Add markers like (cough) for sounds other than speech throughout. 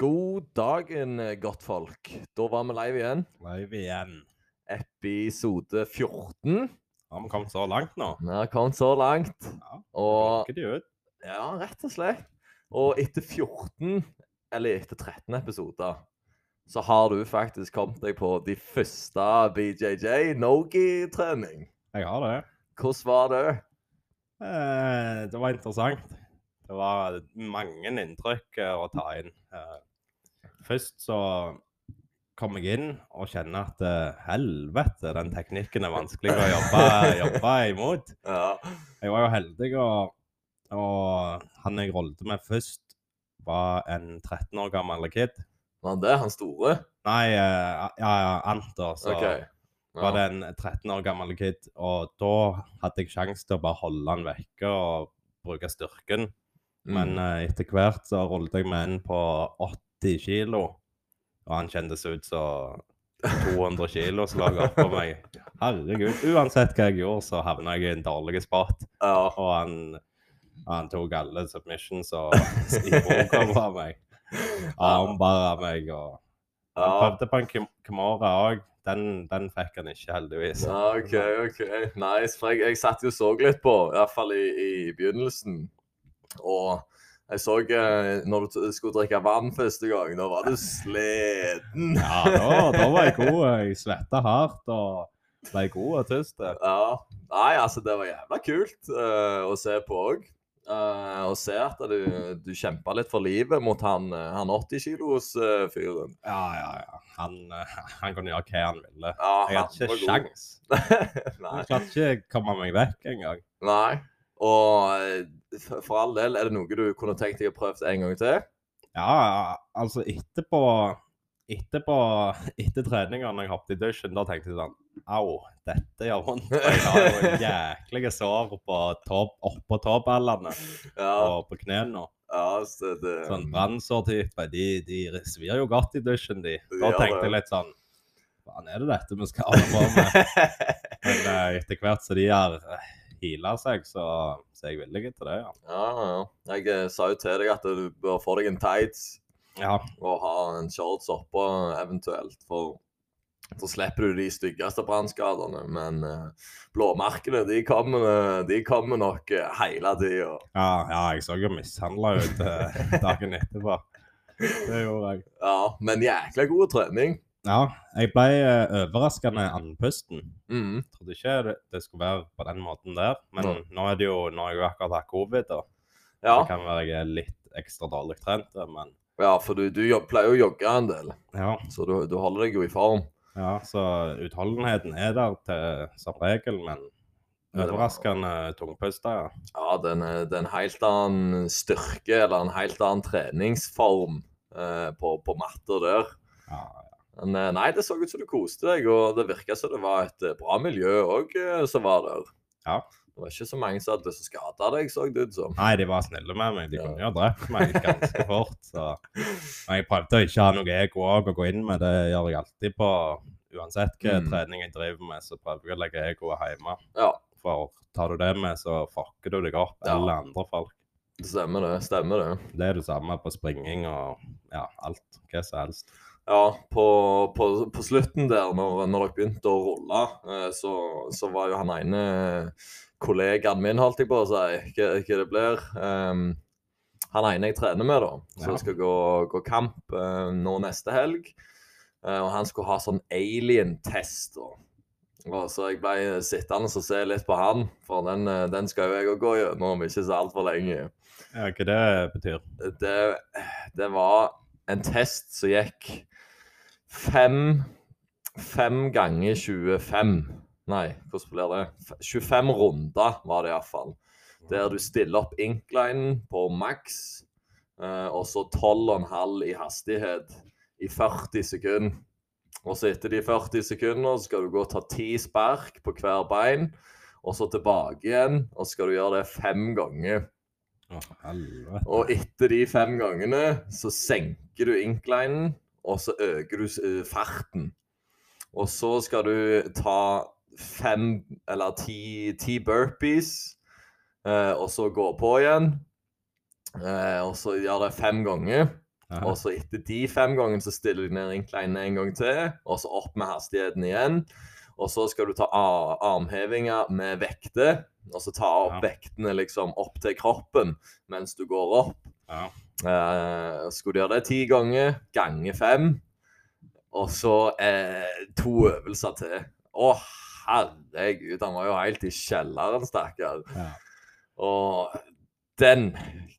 God dagen, eh, godtfolk. Da var vi live igjen. Live igjen. Episode 14. Har vi kommet så langt nå? Vi har kommet så langt. Ja. Og de ut? ja, rett og slett. Og etter 14, eller etter 13 episoder, så har du faktisk kommet deg på de første BJJ Nogi-trening. Jeg har det. Hvordan var det? Eh, det var interessant. Det var mange inntrykk eh, å ta inn. Eh, først så kom jeg inn og kjenner at eh, helvete, den teknikken er vanskelig å jobbe, jobbe imot. Ja. Jeg var jo heldig, og, og han jeg rollte med først, var en 13 år gammel kid. Var det han store? Nei, eh, ja, ja, Anter. Så OK. var det en 13 år gammel kid, og da hadde jeg sjanse til å bare holde han vekke og bruke styrken. Men Mm. eh, etter hvert så rollet jeg med en på 80 kilo, og han kjentes ut som 200 kilo som lå oppå meg. Herregud. Uansett hva jeg gjorde, så havna jeg i en dårlig spot. ja. Og han, han tok alle submissions og iboga på meg. Armbara meg og Han prøvde på en Kimora òg. Den, den fikk han ikke, heldigvis. Ja, OK, OK. Nice. For jeg, jeg satt jo og så litt på, iallfall i, i begynnelsen. Og jeg så eh, når du skulle drikke vann første gang, da var du sliten. Ja, da, da var jeg god. Jeg svetta hardt og ble god og tyst. Ja. Nei, altså, det var jævla kult uh, å se på òg. å se at du, du kjempa litt for livet mot han, eh, han 80-kilos-fyren. Ja, ja, ja. Han, eh, han kunne gjøre hva han ville. ja, Jeg hadde ikke sjans. (laughs) Jeg klarte ikke komme meg vekk engang. Nei. Og eh, for all del, er det noe du kunne tenkt deg å prøve en gang til? Ja, altså etterpå Etterpå, etter treninga når jeg hoppet i dusjen, da tenkte jeg sånn Au, dette gjør vondt. Jeg har jo jæklige sår på topp, oppå tåballene Ja, og på knærne. ja så det, Sånn brannsårtype. de, de svir jo godt i dusjen, de. Da tenkte jeg litt sånn Faen, er det dette vi skal holde på med? (laughs) Men eh, etter hvert som de har heala seg, så, så er jeg villig til det, ja. Ja, ja. Jeg eh, sa jo til deg at du bør få deg en tights Ja, og ha en shorts oppå eventuelt. For så slipper du de styggeste brannskadene. Men uh, blåmerkene, de kommer, de kommer nok uh, hele tida. ja, ja jeg så jo mishandla ut uh, (laughs) dagen etterpå. Det gjorde jeg. Ja, men jækla god trening. Ja, jeg ble uh, overraskende andpusten. Mm. Trodde ikke det, det skulle være på den måten der. Men mm. nå er det jo nå har jeg jo akkurat hatt covid, da. Ja. Det kan være jeg er litt ekstra dårlig trent, men ja, for du, du pleier å jogge en del, ja. så du, du holder deg jo i form. Ja, så utholdenheten er der til, som regel, men overraskende tungpusta, ja. Ja, det er en, det er en helt annen styrke, eller en helt annen treningsform eh, på, på matter der. ja. Men eh, nei, det så ut som du koste deg, og det virka som det var et eh, bra miljø òg som var der. Ja. Det var ikke så mange som hadde skada deg, så det ut som. Nei, de var snille med meg. De Ja. kunne jo ha drept meg ganske fort. Så. Men jeg prøvde å ikke ha noe ego òg å gå inn med. Det gjør jeg alltid på Uansett hva Mm. trening jeg driver med, så prøver jeg å legge egoet hjemme. Ja, For tar du det med, så fucker du deg opp, Ja. eller andre folk. det stemmer det. Stemmer det. Det er det samme på springing og ja, alt. Hva som helst. Ja, på, på, på slutten der, når, når dere begynte å rulle, eh, så, så var jo han ene kollegaen min, holdt jeg på å si, hva, det blir. Um, han ene jeg trener med, da, som Ja. skal gå, gå kamp uh, nå neste helg. Uh, og han skulle ha sånn alien-test. Og så jeg ble sittende og se litt på han, for den, eh, den skal jo jeg òg gå gjennom om ikke så altfor lenge. Ja, hva det betyr? Det, det var en test som gikk fem, fem ganger 25 Nei, hvordan blir det? 25 runder var det iallfall. Der du stiller opp inklinen på maks, eh, og så 12,5 i hastighet i 40 sekunder. Og så etter de 40 sekundene skal du gå og ta ti spark på hver bein, og så tilbake igjen, og skal du gjøre det fem ganger. Å. Og etter de fem gangene så senker du inklinen, og så øker du eh, farten. Og så skal du ta fem eller ti, ti burpees, eh, og så gå på igjen. Eh, og så gjør det fem ganger. Aha. Og så etter de fem gangene så stiller du ned incline en gang til, og så opp med hastigheten igjen. Og så skal du ta armhevinger med vekter, og så ta opp Ja. vektene liksom opp til kroppen mens du går opp. Ja. Eh, skulle du gjøre det ti ganger, ganger fem, og så eh, to øvelser til. Å, herregud, han var jo helt i kjelleren, stakkar. Ja. Og den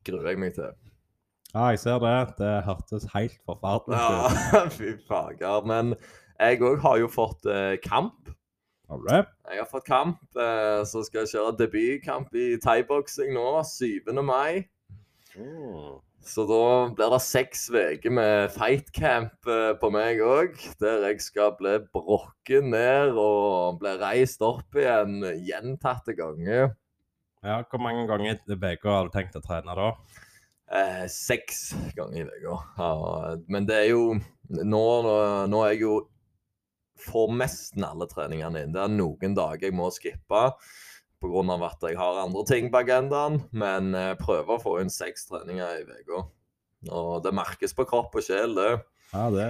gruer jeg meg til. ja, jeg ser det. Det hørtes helt forferdelig ut. Ja, (laughs) fy fager. Men jeg òg har jo fått eh, kamp. Du? Jeg har fått kamp, eh, så skal jeg kjøre debutkamp i thaiboksing nå, 7. mai. Mm. Så da blir det seks uker med fightcamp eh, på meg òg, der jeg skal bli brokket ned og bli reist opp igjen gjentatte ganger. Ja, Hvor mange ganger i uka har du tenkt å trene da? Eh, seks ganger i uka. Ja, men det er jo nå, nå- nå er jeg jo får nesten alle treningene inn. Det er noen dager jeg må skippe pga. at jeg har andre ting på agendaen, men jeg prøver å få inn seks treninger i uka. Og det merkes på kropp og sjel, det. Ja, det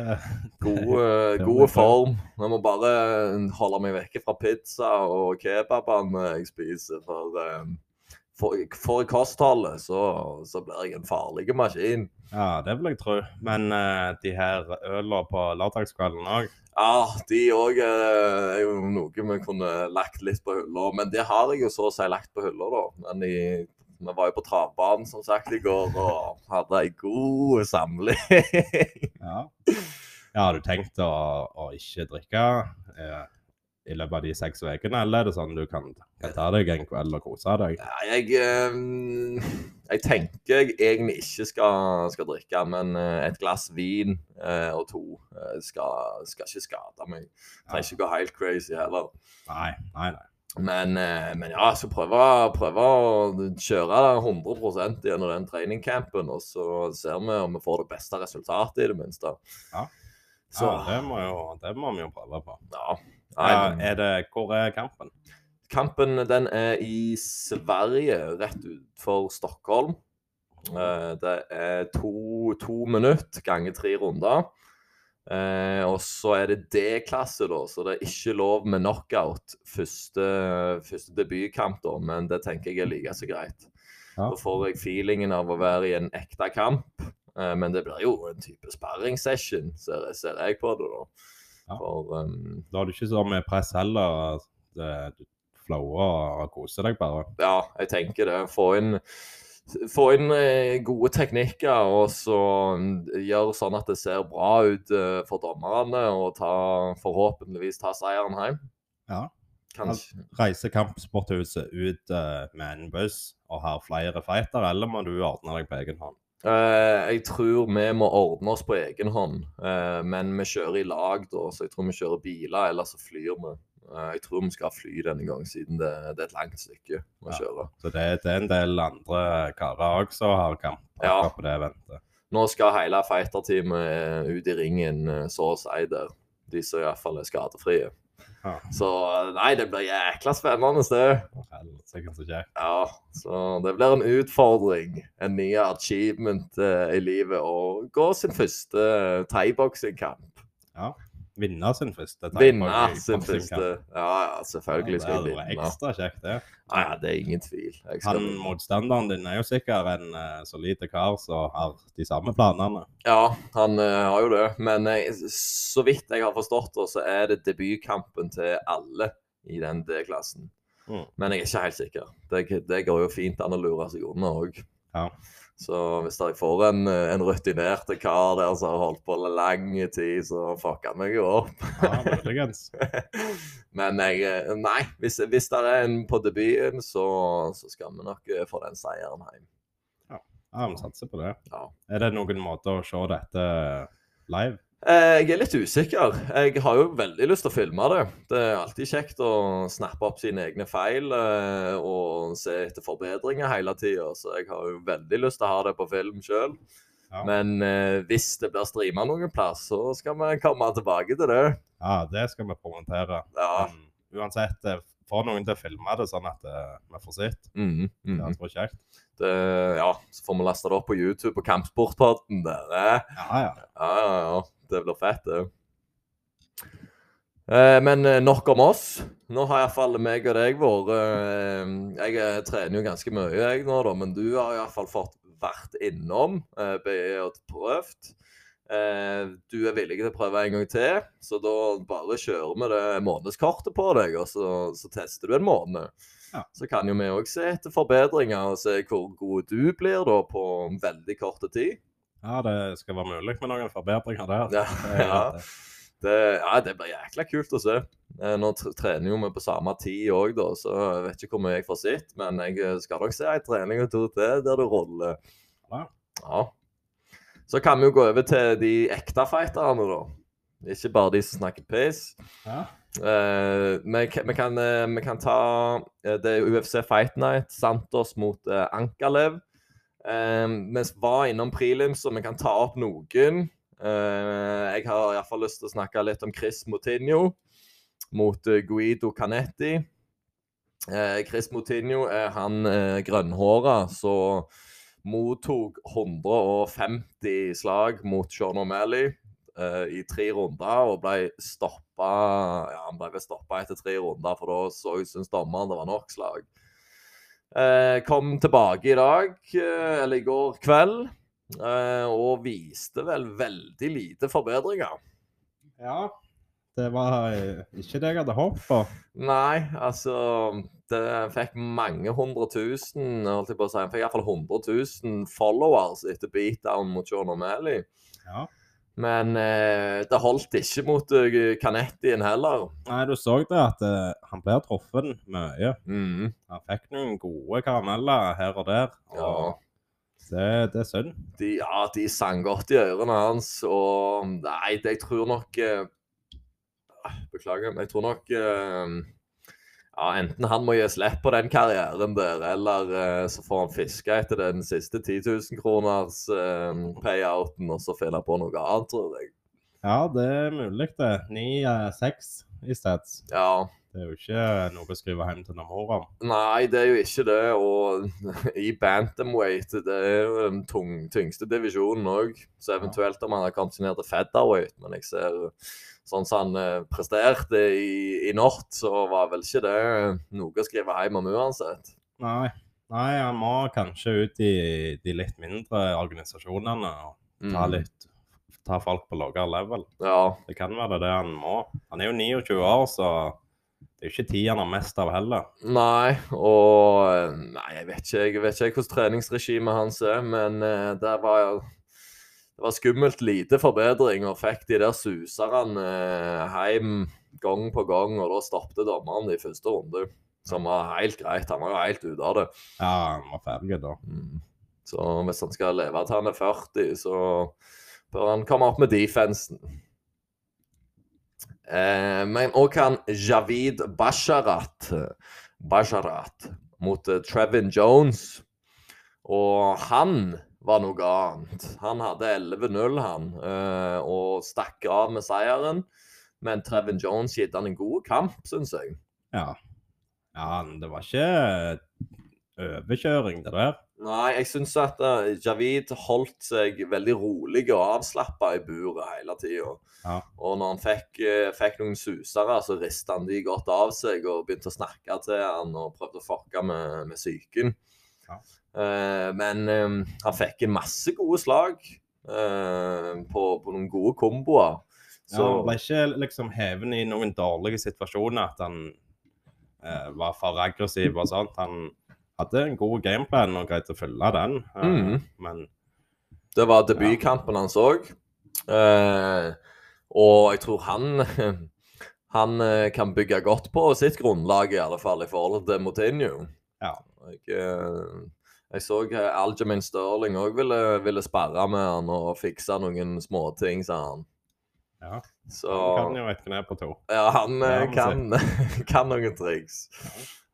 God, (laughs) Det eh, god form. Jeg må bare holde meg vekke fra pizza og kebabene jeg spiser. For eh, for, for kostholdet så, så blir jeg en farlig maskin. Ja, det vil jeg tro. Men uh, de her ølene på lørdagskvelden òg Ja, de òg er jo noe vi kunne lagt litt på hylla. Men det har jeg jo så å si lagt på hylla, da. Men i, vi var jo på travbanen som sagt i går og hadde ei god samling. (laughs) Ja. ja, har du tenkt å, å ikke drikke eh, i løpet av de seks ukene, eller er det sånn du kan, kan ta deg en kveld og kose deg? Ja, jeg, eh, jeg tenker jeg egentlig ikke skal, skal drikke, men eh, et glass vin eh, og to eh, skal, skal ikke skade meg. Trenger ikke gå helt crazy heller. Nei, nei, nei. Men, men ja, jeg skal prøve, prøve å kjøre det 100% gjennom den treningcampen, og så ser vi om vi får det beste resultatet, i det minste. Ja. Ja, det må, jo, det må vi jo prøve på. ja. Ja, er det, hvor er kampen? Kampen den er i Sverige, rett utenfor Stockholm. Eh, det er to, to minutter ganger tre runder. Eh, og så er det D-klasse, da, så det er ikke lov med knockout første, første debutkamp, da, men det tenker jeg er like så greit. Ja. Da får jeg feelingen av å være i en ekte kamp, eh, men det blir jo en type sparringssession, ser jeg på det, da. Ja. For um, Da har du ikke så mye press heller. Det, du flower og koser deg bare. Ja, jeg tenker det. Få inn, få inn eh, gode teknikker, og så mm, gjøre sånn at det ser bra ut eh, for dommerne, og ta, forhåpentligvis ta seieren hjem. Ja. Kanskje. Reise kampsporthuset ut eh, med en buss og har flere fighter, eller må du ordne deg på egen hånd? Eh, jeg tror vi må ordne oss på egen hånd, uh, men vi kjører i lag da, så jeg tror vi kjører biler, eller så flyr vi. Uh, jeg tror vi skal fly denne gang, siden det, det er et langt stykke å Ja. kjøre. Så det, det er en del andre karer òg som har kamp Ja. på det eventet. Nå skal hele fighterteamet ut i ringen, så å si der. De som iallfall er skadefrie. Ja. Så nei, det blir jækla spennende, det. Ja, så det blir en utfordring. En ny achievement eh, i livet. Å gå sin første thaiboksingkamp. Ja. Vinne sin første Vinne thai-boxing- sin første Ja, ja, selvfølgelig skal jeg Det hadde vært ekstra kjekt, det. Ja, ja, det er ingen tvil. Han motstanderen din er jo sikkert en uh, solid kar som har de samme planene. Ja, han uh, har jo det. Men uh, så vidt jeg har forstått det, så er det debutkampen til alle i den D-klassen. Mm. Men jeg er ikke helt sikker. Det, det går jo fint an å lure seg unna òg. Ja. Så hvis jeg får en, eh, en rutinert kar der som har holdt på lang tid, så fucker han meg jo opp. Ja, muligens. (laughs) Men jeg eh, Nei, hvis, hvis det er en på debuten, så, så skal vi nok eh, få den seieren hjem. Ja, vi satser på det. Ja. Er det noen måter å se dette live? Eh, Jeg er litt usikker. Jeg har jo veldig lyst til å filme det. Det er alltid kjekt å snappe opp sine egne feil eh, og se etter forbedringer hele tida. Så jeg har jo veldig lyst til å ha det på film sjøl. Ja. Men eh, hvis det blir streama noen plass, så skal vi komme tilbake til det. Ja, det skal vi kommentere. Ja, Men uansett, få noen til å filme det, sånn at vi får sett. Mhm, Det mhm. hadde vært kjekt. Det, ja, så får vi laste det opp på YouTube og Kampsportpodden der. Ja, ja. Ja, ja, ja. Det blir fett, det. Eh, men eh, nok om oss. Nå har iallfall meg og deg vært eh, Jeg trener jo ganske mye, jeg nå, da, men du har iallfall fått vært innom eh, BE og prøvd. Eh, du er villig til å prøve en gang til, så da bare kjører vi det månedskortet på deg, og så, så tester du en måned. Ja. Så kan jo vi òg se etter forbedringer og se hvor god du blir da på veldig kort tid. Ja, det skal være mulig med noen forbedringer der. Ja, ja. det. Ja, det blir jækla kult å se. Eh, Nå trener jo vi på samme tid òg, da, så jeg vet ikke hvor mye jeg får sett. Men jeg eh, skal nok se en trening og to til der det roller. Ja. Ja. Så kan vi jo gå over til de ekte fighterne, da. Ikke bare de som snakker piss. Ja. Eh, vi, vi, kan, eh, vi kan ta Det er UFC Fight Night, Santos mot Ankalev. Vi var innom prelims, så vi kan ta opp noen. Eh, jeg har iallfall lyst til å snakke litt om Chris Moutinho mot eh, Guido Canetti. Eh, Chris Moutinho er han eh, grønnhåra som mottok 150 slag mot Sean O'Malley i tre runder og ble stoppa ja, Han ble stoppa etter tre runder, for da syns dommeren det var nok slag. Eh, kom tilbake i dag, eh, eller i går kveld, eh, og viste vel veldig lite forbedringer. ja. Det var ikke det jeg hadde håpet på. Nei, altså Det fikk mange hundre tusen holdt jeg på å si, Han fikk iallfall 100 000 followers etter beatdown mot John O'Malley. Ja. Men eh, det holdt ikke mot uh, Canettien heller. Nei, du så det at eh, han ble truffet mye. Mm. Han fikk noen gode karameller her og der. Ja. Det, det er synd. De, ja, de sang godt i ørene hans, og Nei, det, jeg tror nok eh, Beklager, men jeg tror nok eh, ja, Enten han må gi slipp på den karrieren der, eller uh, så får han fiske etter den siste 10 000 kroners uh, payouten og så finne på noe annet, tror jeg. Ja, det er mulig, det. 9-6 i stats. Ja. Det er jo ikke noe å skrive hjem til mor om. Nei, det er jo ikke det. Og (laughs) i bantamweight, det er jo den tung, tyngste divisjonen òg. Så eventuelt om han har kommet seg ned til featherweight. Men jeg ser sånn som han eh, presterte i, i natt, så var vel ikke det noe å skrive hjem om uansett. Nei. Nei, han må kanskje ut i de litt mindre organisasjonene og ta Mm. litt Ta folk på lavere level. Ja. Det kan være det han må. Han er jo 29 år, så det er jo ikke tid han har mest av heller. Nei, og eh, Nei, jeg vet ikke, jeg vet ikke hvordan treningsregimet hans er, men eh, det var det var skummelt lite forbedring, og fikk de der suserne eh, hjem gang på gang, og da stoppet dommeren i første runde. Som var helt greit. Han var jo helt ute av det. Ja, han var ferdig da. Mm. Så hvis han skal leve til han er 40, så bør han komme opp med defensen. Eh, men òg han Javid Basharat Basharat mot eh, Trevin Jones. Og han var noe annet. Han hadde 11-0, han, eh, og stakk av med seieren. Men Trevin Jones gitt han en god kamp, syns jeg. Ja. ja, det var ikke overkjøring, det der. Nei, jeg syns at eh, Javid holdt seg veldig rolig og avslappa i buret hele tida. Ja. Og når han fikk, eh, fikk noen susere, så ristet han de godt av seg og begynte å snakke til han og prøvde å fucke med, med psyken. Ja. Eh, men eh, han fikk masse gode slag eh, på, på noen gode komboer. Så Ja, han ble ikke liksom heven i noen dårlige situasjoner, at han eh, var for aggressiv og sånt. Han hadde en god gameplan og greide å følge den. eh, mm. Men Det var debutkampen hans òg. Eh, og jeg tror han (laughs) Han eh, kan bygge godt på sitt grunnlag, i alle fall i forhold til Moutinho. Ja. Jeg, eh, jeg så eh, Sterling òg ville, ville sperre med han og fikse noen småting, sa han. ja, Så han kan jo et kne på to. ja, han Ja, eh, kan, (laughs) kan noen triks.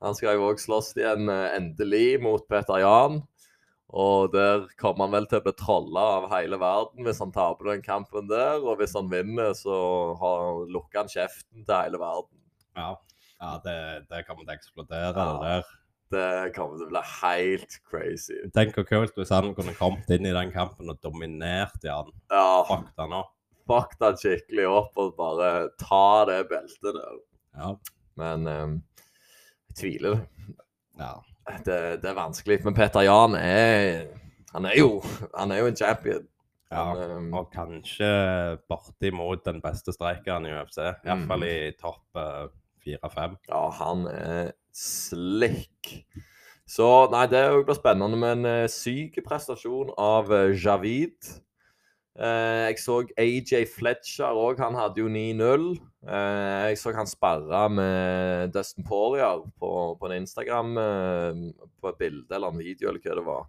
Han skal jo òg slåss igjen endelig mot Peter Jan. Og der kommer han vel til å bli trolla av hele verden hvis han taper den kampen der. Og hvis han vinner, så har, lukker han kjeften til hele verden. Ja. Ja, det, det kommer til å eksplodere, Ja. det der. Det kommer til å bli helt crazy. Tenk hvor kult hvis han kunne kommet inn i den kampen og dominert i han. Ja, Fuck han opp. fuck den skikkelig opp og bare ta det beltet der. Ja. Men um, jeg tviler. ja. Det, det er vanskelig. Men Peter Jan er Han er jo, han er jo en champion. ja. Han, um, Og kanskje bortimot den beste streikeren i UFC. Iallfall Mm. i topp eh, fire-fem. Ja, han er slick. Så nei, det blir spennende med en uh, syk prestasjon av eh, Javid. Eh, jeg så AJ Fletcher òg, han hadde jo 9-0. Eh, jeg så han sparra med Dustin Poirier på, på en Instagram, på et bilde eller en video eller hva det var.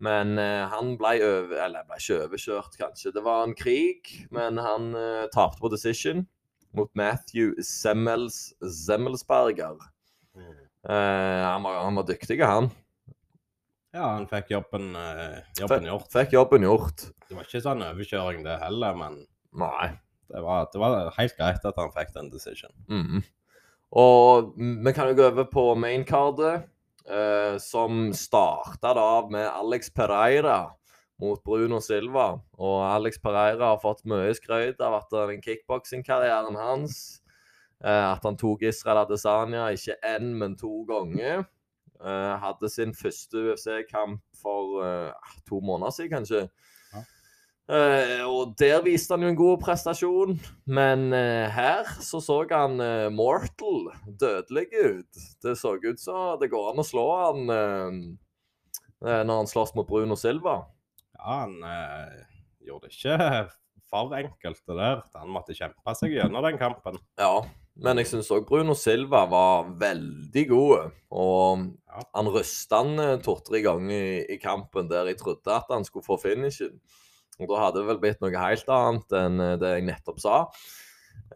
Men han ble over, eller ble ikke overkjørt, kanskje. Det var en krig, men han uh, tapte på decision mot Matthew Semmels, Semmelsberger. Eh, han, var, han var dyktig, han. Ja, han fikk jobben, eh, jobben gjort. Fikk jobben gjort. Det var ikke sånn overkjøring det heller, men Nei. det var, det var helt greit at han fikk den decision. Mm. Og vi kan jo gå over på maincardet, eh, som starta da med Alex Pereira mot Bruno Silva. Og Alex Pereira har fått mye skryt av at den kickboksingkarrieren hans eh, At han tok Israel Adesanya ikke én, men to ganger. Eh, hadde sin første UFC-kamp for eh, to måneder siden, kanskje. Eh, og der viste han jo en god prestasjon, men uh, her så så han uh, mortal, dødelig ut. Det så ut som det går an å slå han når han slåss mot Bruno Silva. Ja, han eh, gjorde det ikke for enkelt det der. Han måtte kjempe seg gjennom den kampen. Ja, men jeg syns òg Bruno Silva var veldig god. Og Ja. han rysta han eh, to-tre ganger i, i kampen der jeg trodde at han skulle få finishen. Og da hadde det vel blitt noe helt annet enn eh, det jeg nettopp sa.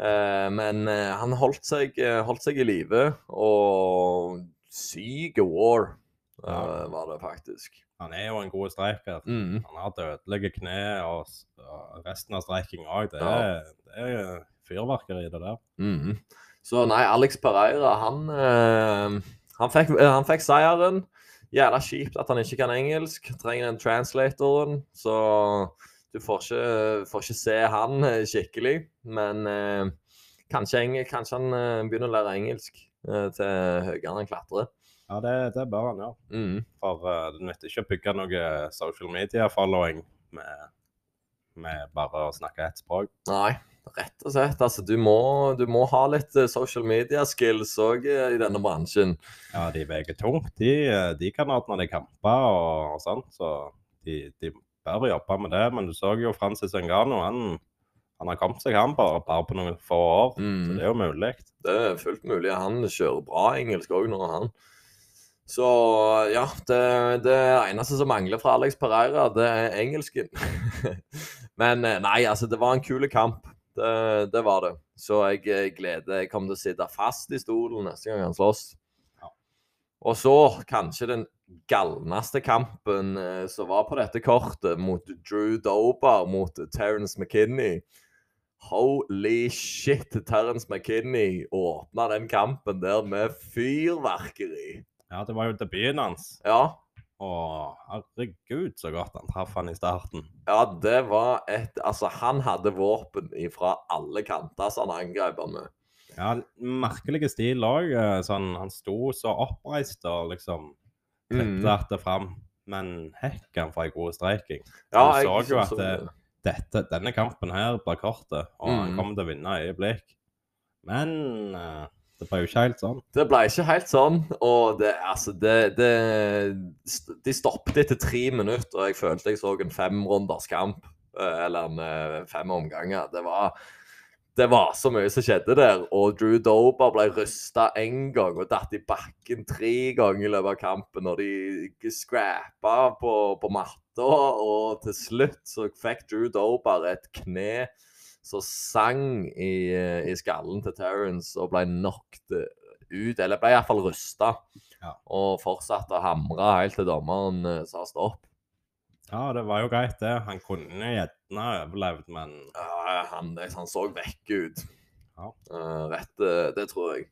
Eh, men eh, han holdt seg, holdt seg i live, og syk war eh, var det faktisk. Han er jo en god streiker. Mm. Han har dødelige kne, og, og resten av streikinga òg. Det, Ja. det er fyrverkeri, det der. Mm. Så nei, Alex Pereira, han, øh, han, fikk, eh, han fikk seieren. Jævla kjipt at han ikke kan engelsk. Trenger den translatoren. Så du får ikke, får ikke se han eh, skikkelig. Men øh, kanskje, kanskje han øh, begynner å lære engelsk til høyere han klatrer. Ja, det, det bør han gjøre. Mm. For uh, det nytter ikke å bygge noe social media-following med, med bare å snakke ett språk. Nei, rett og slett. Altså, du må, du må ha litt eh, social media skills òg i denne bransjen. Ja, de veier tungt. De, eh, de kan ordne de kamper og, og sånt, så de, de bør jobbe med det. Men du så jo Francis Engano. han, han har kommet seg, han, bare, bare på noen få år. Så Mm. det er jo mulig. Det er fullt mulig. Han kjører bra engelsk òg nå, han. Så ja, det, det eneste som mangler fra Alex Pereira, det er engelsken. (laughs) Men eh, nei, altså, det var en kul kamp. Det, det var det. Så jeg eh, gleder Jeg kommer til å sitte fast i stolen neste gang han slåss. Ja. Og så kanskje den galneste kampen eh, som var på dette kortet, mot Drew Dober mot Terence McKinney. Holy shit, Terence McKinney åpna den kampen der med fyrverkeri. Ja, det var jo debuten hans. Ja, Å, herregud, så godt han traff han i starten. ja, det var et Altså, han hadde våpen fra alle kanter som han angrep med. Ja, merkelig stil òg. Sånn, han sto så oppreist og liksom Mm. klippte fram. Men hekken for ei god streiking. Ja, Du jeg så jo at det- dette, denne kampen her blir kortet, og han Mm. kommer til å vinne i øyeblikk. Men eh, det ble jo ikke helt sånn. Det ble ikke helt sånn, og det, altså, det, det De stoppet etter tre minutter, og jeg følte jeg så en femrunders kamp. eh, Eller en eh, fem omganger. Det var, det var så mye som skjedde der. Og Drew Dober ble rysta én gang og datt i bakken tre ganger i løpet av kampen. Og de scrappa på, på matta, og til slutt så fikk Drew Dober et kne som sang i, eh, i skallen til Terence og ble knocked ut, eller ble iallfall rysta. Ja. Og fortsatte å hamre helt til dommeren eh, sa stopp. Ja, det var jo greit, det. Han kunne gjerne overlevd, men Ja, han, han så vekk ut. Ja. Eh, rett, eh, det tror jeg.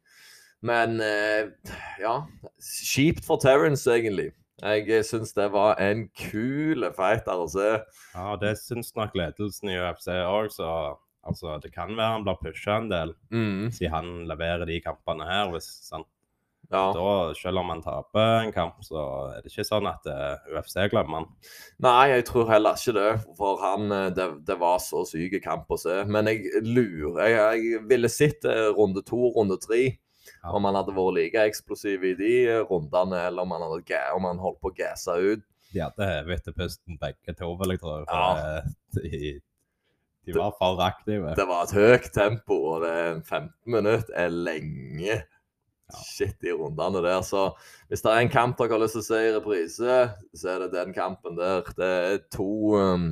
Men eh, ja Kjipt for Terence, egentlig. Jeg syns det var en kul fighter å se. Ja, det syns nok ledelsen i UFC òg, så altså, det kan være han blir pusha en del, Mm. siden han leverer de kampene her. Hvis han, Ja. da, selv om han taper en kamp, så er det ikke sånn at uh, UFC glemmer han. Nei, jeg tror heller ikke det. For han, eh, det, det var så syk kamp å se. Men jeg lurer Jeg, jeg ville sett eh, runde to, runde tre. Ja. Om han hadde vært like eksplosiv i de eh, rundene, eller om han, hadde, om han holdt på å gasse ut. De hadde hevet til pusten begge to, vil jeg tro. Ja. De, de var for aktive. Det var et høyt tempo, og det er 15 minutter er lenge. Shit, de rundene der. Så hvis det er en kamp dere har lyst til å se i reprise, så er det den kampen der. Det er to um,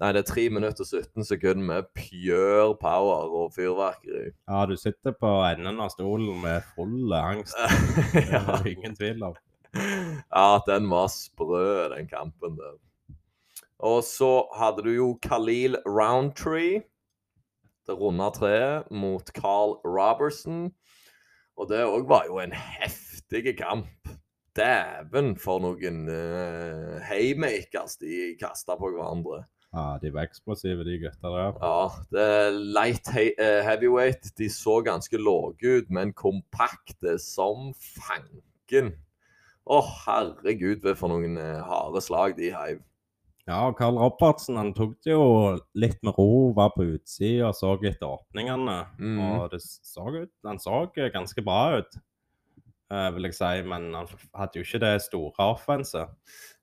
Nei, det er 3 minutter og 17 sekunder med pure power og fyrverkeri. Ja, du sitter på enden av stolen med full angst. (laughs) Det er ja. ingen tvil om. ja, den var sprø, den kampen der. Og så hadde du jo Khalil Roundtree. Det runde treet mot Carl Robertson. Og det òg var jo en heftig kamp. Dæven for noen uh, haymakers de kasta på hverandre. Ja, de var eksplosive, de gutta der. Ja, det er light he eh, heavyweight. De så ganske lave ut, men kompakte som fanken. Å, herregud, hva for noen eh, harde slag de heiv. Ja, og Carl Robertsen han tok det jo litt med ro, var på utsida og så etter åpningene. Mm. Og det så ut, han så ganske bra ut, vil jeg si. Men han hadde jo ikke det store offenset.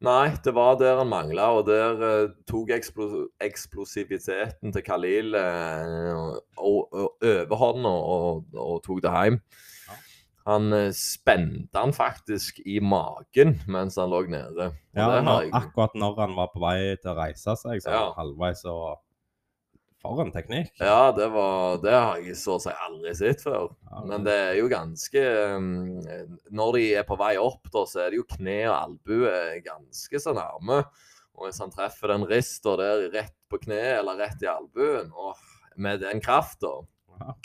Nei, det var der han mangla, og der uh, tok eksplos eksplosiviteten til Khalil uh, og, og og, og tok det hjem. Ja. Han eh, spente han faktisk i magen mens han lå nede. Og Ja, når, jeg- akkurat når han var på vei til å reise seg, så Ja. halvveis og For en teknikk. Ja, det, var, det har jeg så å si aldri sett før. Ja, Men det er jo ganske um, Når de er på vei opp, da, så er det jo kne og albue ganske så nærme. Og hvis han treffer den rista der rett på kneet eller rett i albuen, og med den krafta.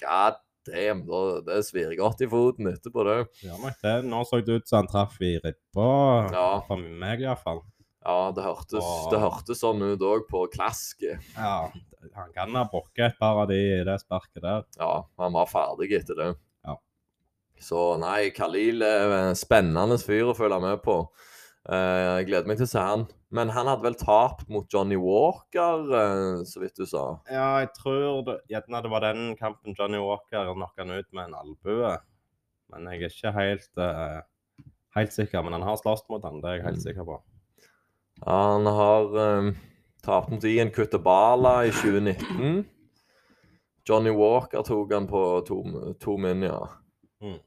God damn, da, det svir godt i foten etterpå, det. Ja, nok det. Nå så det ut som han traff i ribba, Ja. for meg iallfall. Ja, det hørtes, Og- det hørtes sånn ut òg på klasket. Ja, han kan ha brukket et par av de i det sparket der. Ja, han var ferdig etter det. Ja. Så nei, Khalil er en spennende fyr å følge med på. Eh, Jeg gleder meg til å se han. Men han hadde vel tapt mot Johnny Walker, eh, så vidt du sa. Ja, jeg tror det, gjerne det var den kampen Johnny Walker knocka han ut med en albue. Men jeg er ikke helt, eh, helt sikker. Men han har slåss mot han, det er jeg helt Mm. sikker på. Han har um, tapt mot Ian Kuttebala i 2019. Johnny Walker tok han på to, to min, ja. Mm.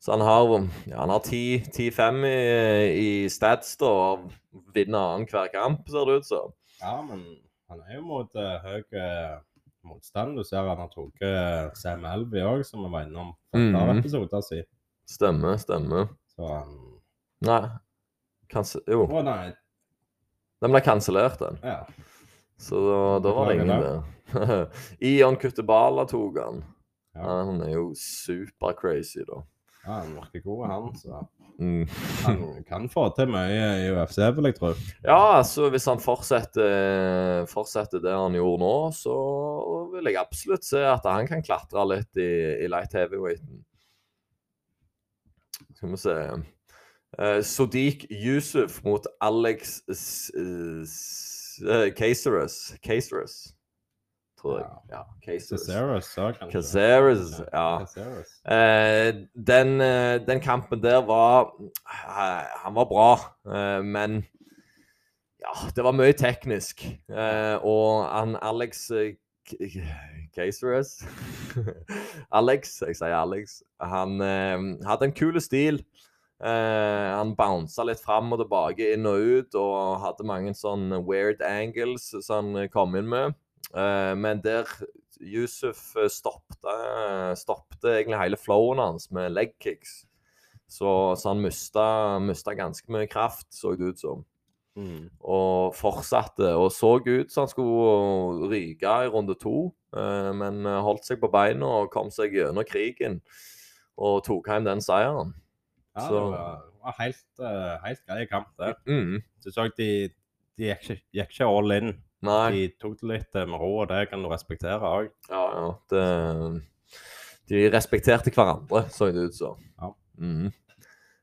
Så han har, ja, han har 10 10-5 i, i stats da, og vinner annenhver kamp, ser det ut som. Ja, men han er jo mot uh, høy uh, motstand. Du ser han har tatt uh, Sam Elby òg, som vi var innom for et par Mhm. episoder siden. Stemmer, stemmer. Så han Nei, kanskje Jo, Å nei, den ble kansellert, den. ja. Så da, da var det ingen der. (laughs) Ion Kuttebala tok han. ja. Han er jo super crazy, da. Ja, han virker god, han. Så Mm. han kan få til mye i UFC, vil jeg tro. Ja, altså hvis han fortsetter, fortsetter det han gjorde nå, så vil jeg absolutt se at han kan klatre litt i, i light heavyweighten. Skal vi se uh, Sodiq Yusuf mot Alex eh, Caceres. Caceres, tror jeg. Ja, Caceres. Caceres ja. Eh, den, uh, den kampen der var eh, Han var bra, eh, men ja, det var mye teknisk. Eh, og han Alex eh, Caceres (laughs) Alex, jeg sier Alex. Han eh, hadde en kul stil. Eh, han bounsa litt fram og tilbake, inn og ut, og hadde mange sånne weird angles som han kom inn med. Eh, men der Yusuf eh, stoppte, stoppte egentlig hele flowen hans med leg kicks. Så, så han mista, ganske mye kraft, så det ut som. Mm. Og fortsatte. Og så ut som han skulle ryke i runde to, eh, men eh, holdt seg på beina og kom seg gjennom krigen. og tok hjem den seieren. Ja, Så- det var, var helt, eh, helt grei kamp, det. Mm. Du så de, de gikk, ikke, gikk ikke all in. Nei. De tok det litt eh, med ro, og det kan du respektere òg. Ja, ja. Det, de respekterte hverandre, så det ut som. Ja. Mm.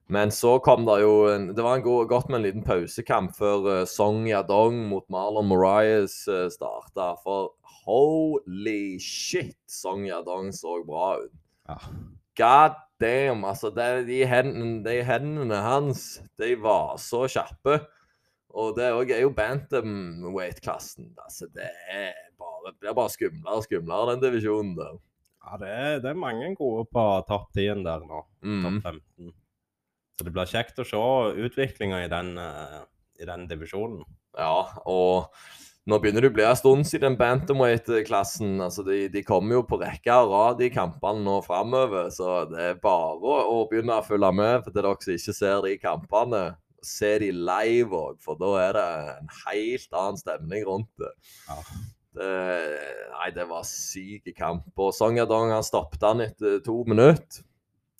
Men så kom det jo en, Det var en god, godt med en liten pausekamp før uh, Song Yadong mot Marlon Marias uh, starta. For holy shit, Song Yadong så bra ut. Ja. God damn, altså. Det, de, hendene, de hendene hans, de var så kjappe. Og det òg er jo bantamweight-klassen. Altså, det er bare, blir bare skumlere og skumlere, den divisjonen der. Ja, det er, det er mange gode på topp 10 der nå. Mm. Topp 15. Så det blir kjekt å se utviklinga i, den, eh, i den divisjonen. Ja, og nå begynner det å bli en stund siden bantamweight-klassen. Altså, de, de kommer jo på rekke og rad i kampene nå framover, så det er bare å, begynne å følge med. For til dere som ikke ser de kampene, se de live òg, for da er det en helt annen stemning rundt det. Ja. det nei, det var syk kamp. Og Song Yadong stoppet han etter to minutter.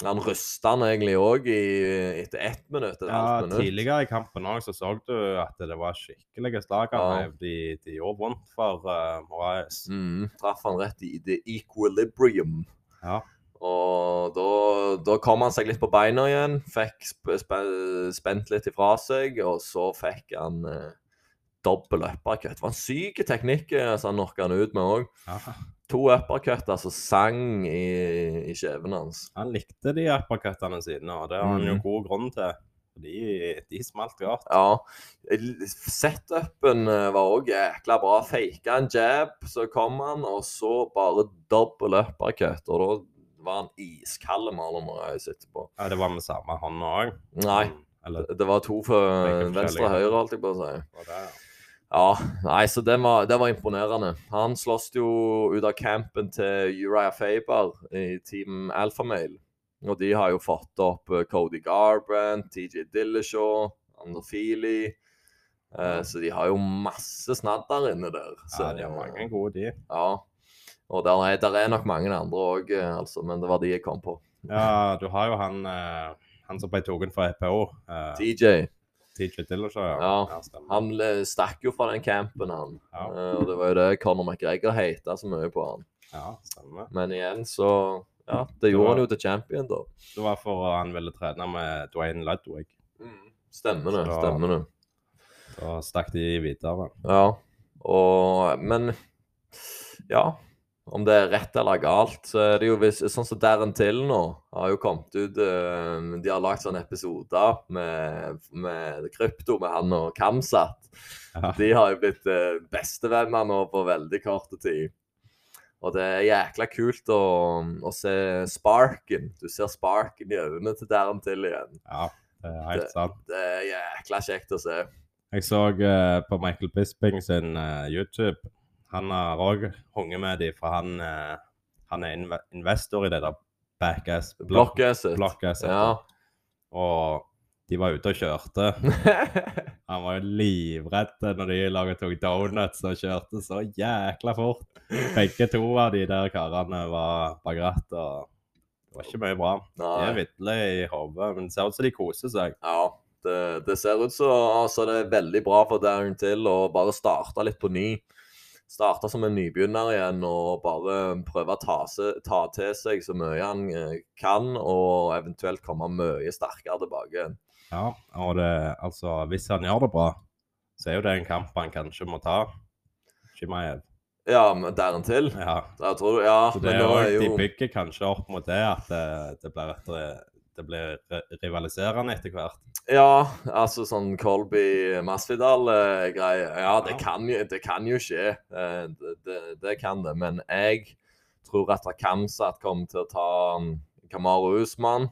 Han rysta han egentlig òg etter ett minutt. Et Ja, minutt. tidligere i kampen òg så så du at det var skikkelige slag Ja. De, de gjorde vondt for uh, Moraes. Mm, traff han rett i the equilibrium. Ja. Og da, da kom han seg litt på beina igjen. Fikk sp sp spent litt ifra seg, og så fikk han eh, dobbel uppercut. Det var en syk teknikk eh, som han knocka han ut med òg. To uppercut altså sang i, i kjeven hans. Han likte de uppercuttene sine, og det har han jo Mhm. god grunn til. De, de smalt godt. Ja. Setupen eh, var òg jækla bra. Faka en jab, så kom han, og så bare dobbel uppercut. Og da var han iskald Marlon Moraes etterpå. Ja, det var med samme hånda òg. Nei, Eller det var to for venstre og høyre, holdt jeg på å si. Ja. Nei, så det var, det var imponerende. Han sloss jo ut av campen til Uriah Faber i Team Alphamale. Og de har jo fått opp eh, Cody Garbrandt, TJ Dillashaw, Ander Feely. Eh, så de har jo masse snadder inne der. Så, ja, de har mange gode, de. Ja. Og der er, der er nok mange andre òg, altså, men det var de jeg kom på. Ja, du har jo han, eh, han som ble tatt for EPO. Uh, TJ. TJ Dillashaw, ja. Ja, stemmer. Han stakk jo fra den campen, han. Ja. Eh, og det var jo det Conor McGregor heita så mye på han. Ja, stemmer. Men igjen så Ja, det gjorde han jo til champion, da. Det var for han ville trene med Dwayne Ludwig. Stemmer det. Så- Stemmer det. Så stakk de videre. Ja. Og Men ja. Om det er rett eller galt, så er det jo hvis, sånn som Darren Till nå har jo kommet ut eh, De har lagd sånne episoder med, med krypto med han og Kamsat. Ja. De har jo blitt eh, bestevenner nå på veldig kort tid. Og det er jækla kult å, å se sparken. Du ser sparken i øynene til Darren Till igjen. ja, det er helt sant. Det er jækla kjekt å se. Jeg så uh, på Michael Bisping sin uh, YouTube. Han har òg hunget med dem, for han, eh, han er inve investor i det der Backass Block. Blockasset. Blockasset. Ja. Og de var ute og kjørte. (laughs) Han var jo livredd når de laget tok donuts og kjørte så jækla fort. Begge to av de der karene var bak rattet. og Det var ikke mye bra. De er Nei. i hodet, men det ser ut som de koser seg. Ja. Det, det ser ut som altså, det er veldig bra for Darren Till å bare starte litt på ny. Starte som en nybegynner igjen og bare prøve å ta, se, ta til seg så mye han eh, kan, og eventuelt komme mye sterkere tilbake. Ja, og det, altså, hvis han gjør det bra, så er jo det en kamp han kanskje må ta. Shimaev. Ja, men en til? Ja. Jeg tror, ja, Så det er jo, De bygger kanskje opp mot det, at det, det blir, et, det blir rivaliserende etter hvert. Ja, altså sånn Colby Masvidal-greie. Ja, det kan, jo, det kan jo skje. Eh, Det, det, det kan det. Men jeg tror at Kamsat kommer til å ta um, Kamaru Usman.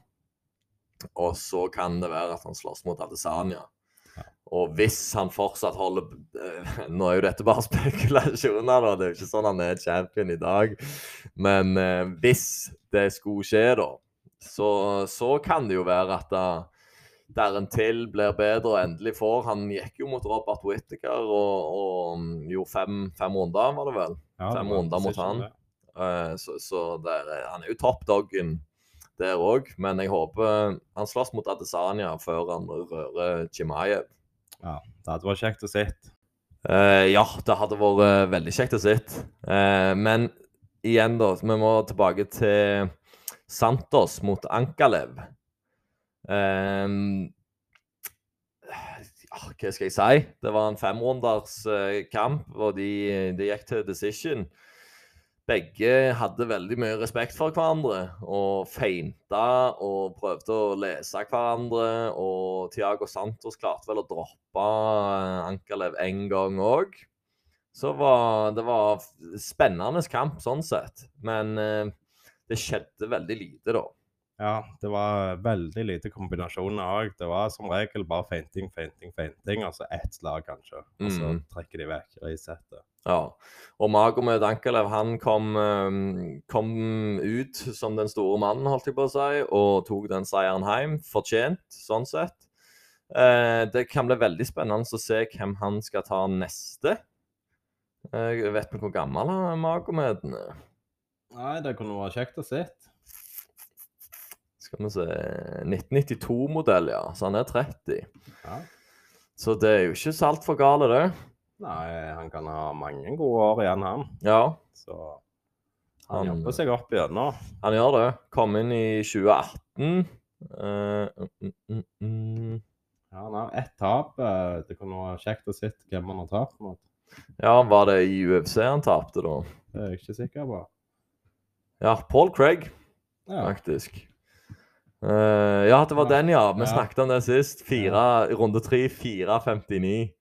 Og så kan det være at han slåss mot Adesanya. Og hvis han fortsatt holder eh, Nå er jo dette bare (laughs) spekulasjoner, da. Det er jo ikke sånn han er champion i dag. Men eh, hvis det skulle skje, da, så, så kan det jo være at da Darren Till blir bedre og endelig får. Han gikk jo mot Robert Whittaker og, og mm, gjorde fem, fem runder, var det vel? Ja, Fem runder mot han. Eh, så så der, er- han er jo toppdoggen der òg. Men jeg håper han slåss mot Adesanya før han rører Chimayev. Ja, det hadde vært kjekt å se. Uh, ja, det hadde vært eh, veldig kjekt å se. Uh, men igjen, da. Vi må tilbake til Santos mot Ankalev. Um, ja, hva skal jeg si? Det var en femrunders eh, kamp, og de, de gikk til decision. Begge hadde veldig mye respekt for hverandre og feinta og prøvde å lese hverandre. Og Tiago Santos klarte vel å droppe eh, Ankalev en gang òg. Så var, det var spennende kamp sånn sett. Men eh, det skjedde veldig lite, da. Ja, det var veldig lite kombinasjoner òg. Det var som regel bare feinting, feinting, feinting, Altså ett slag, kanskje. Og så Mm. trekker de vekk resettet. Ja. Og Magomed Ankelev han kom, eh, kom ut som den store mannen, holdt jeg på å si, og tok den seieren hjem. Fortjent, sånn sett. Eh, det kan bli veldig spennende å se hvem han skal ta neste. Jeg vet vi hvor gammel han er, Magomeden er? Nei, det kunne vært kjekt å se. Skal vi se 1992-modell, ja. Så han er 30. Ja. Så det er jo ikke så altfor gale, det. Nei, han kan ha mange gode år igjen, han. Ja, Så han Han- jobber seg opp igjennom. han gjør det. Kom inn i 2018. Uh, mm, mm, mm. Ja, han har ett tap. eh, Det kunne vært kjekt å se hvem han har tapt mot. Ja, var det i UFC han tapte, da? Det er jeg ikke sikker på. Ja, Paul Craig, Ja, faktisk. Eh, ja, det var den, ja. Vi Ja. snakket om det sist. Fire, Runde tre, 4.59.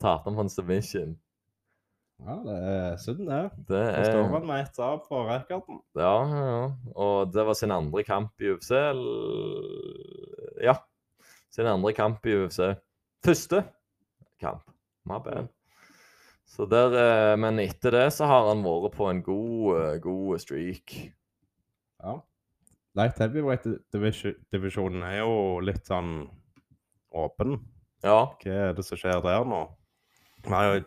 Tapte han på en submission. ja det er synd, det. Det Da står er han med ett av på rekorden. Ja, ja, ja. Og det var sin andre kamp i UFC. eller- Ja. Sin andre kamp i UFC. Første kamp. My bad. Så der, eh, men etter det så har han vært på en god, eh, god streak. Ja. Light heavyweight-divisjonen er jo litt sånn åpen. Ja. Hva er det som skjer der nå?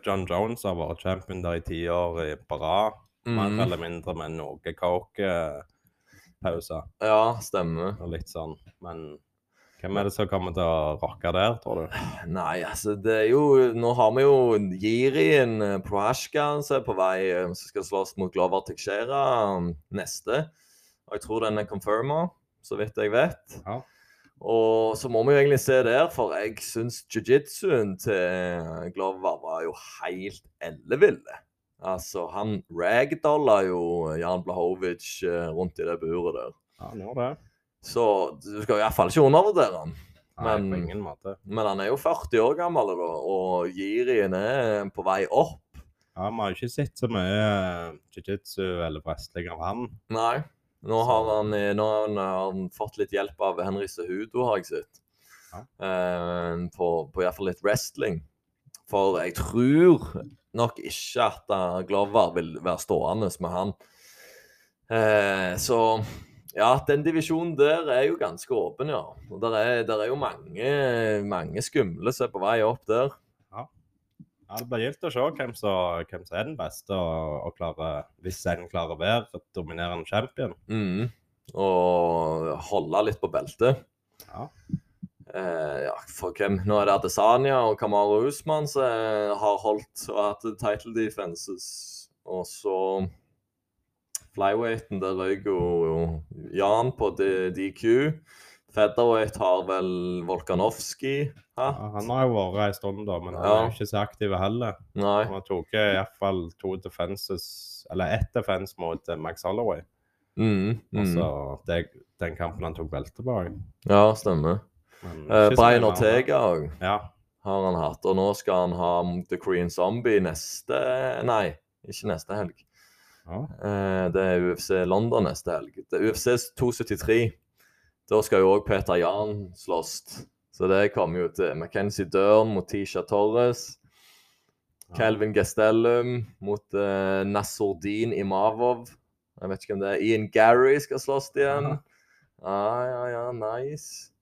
John Jones har vært champion der i ti år i- på rad. Mer mm. eller mindre med noe coke-pauser Ja, stemmer. og litt sånn. Men hvem er det som kommer til å rocke der, tror du? Nei, altså, det er jo Nå har vi jo Jirien eh, Prohashka som er på vei, eh, som skal slåss mot Glover Teixeira um, neste. Og jeg tror den er confirma, så vidt jeg vet. Ja. Og så må vi jo egentlig se der, for jeg syns jiu-jitsuen til Glover var jo helt elleville. Altså, han ragdolla jo Jan Blahovic eh, rundt i det buret der. Ja, han gjør det. Så du skal i hvert fall ikke undervurdere han. Nei, på ingen måte. Men han er jo 40 år gammel, da, og Jirien er på vei opp. Ja, Vi har jo ikke sett så mye eh, jiu-jitsu eller wrestling av han. Nei. Nå har han, eh, nå har han, fått litt hjelp av Henry Sehudo, har jeg sett. Ja. Uh, på, på iallfall litt wrestling. For jeg tror nok ikke at Glover vil være stående med han. Uh, så ja, den divisjonen der er jo ganske åpen, ja. Og der er, der er jo mange, mange skumle som er på vei opp der. Ja, Det blir gildt å se hvem som, hvem som er den beste, og, og klarer, hvis en klarer å være dominerende champion. Mm. Og holde litt på beltet. Ja. Eh, ja, for hvem? Nå er det Adesanya og Kamaru Usman som har holdt og hatt title defenses. Og så flyweighten, der røyk jo Jan på DQ. Featherweight har vel Volkanovski Ja, han har jo vært ei stund, da, men han Ja. er jo ikke så aktiv heller. Nei. Han tok iallfall to defenses, eller ett defense mot eh, Max Holloway. Mm, mm. så det, den kampen han tok beltet på. Ja, stemmer. Eh, mer. Ortega òg. Ja. har han hatt. Og nå skal han ha The Korean Zombie neste Nei, ikke neste helg. Ja. Eh, det er UFC London neste helg. Det er UFC 273. Da skal jo òg Peter Jan slåss. Så det kommer jo til McKenzie Dern mot Tisha Torres. Ja. Calvin Gastelum mot uh, Nasordin Imavov. Jeg vet ikke hvem det er. Ian Gary skal slåss igjen. Ja, ja, ja, nice.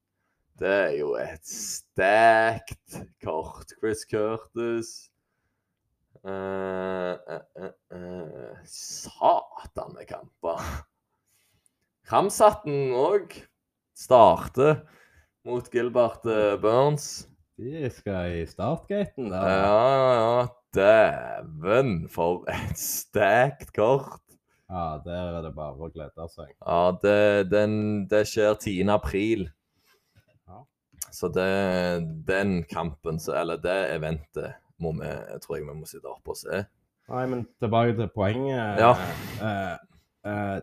Det er jo et stekt kort. Chris Curtis. Eh, eh, eh, eh, Satan med kamper. Kramsatten (laughs) òg starter mot Gilbert eh, Burns. De skal i startgaten Ja, ja, ja. Dæven, for et stekt kort. Ja, der er det bare å glede seg. Ja, det, den, det skjer 10. april. Ja. Så det, den kampen, eller det eventet, må vi, tror jeg vi må sitte oppe og se. Nei, men tilbake til poenget. Ja. Eh, eh,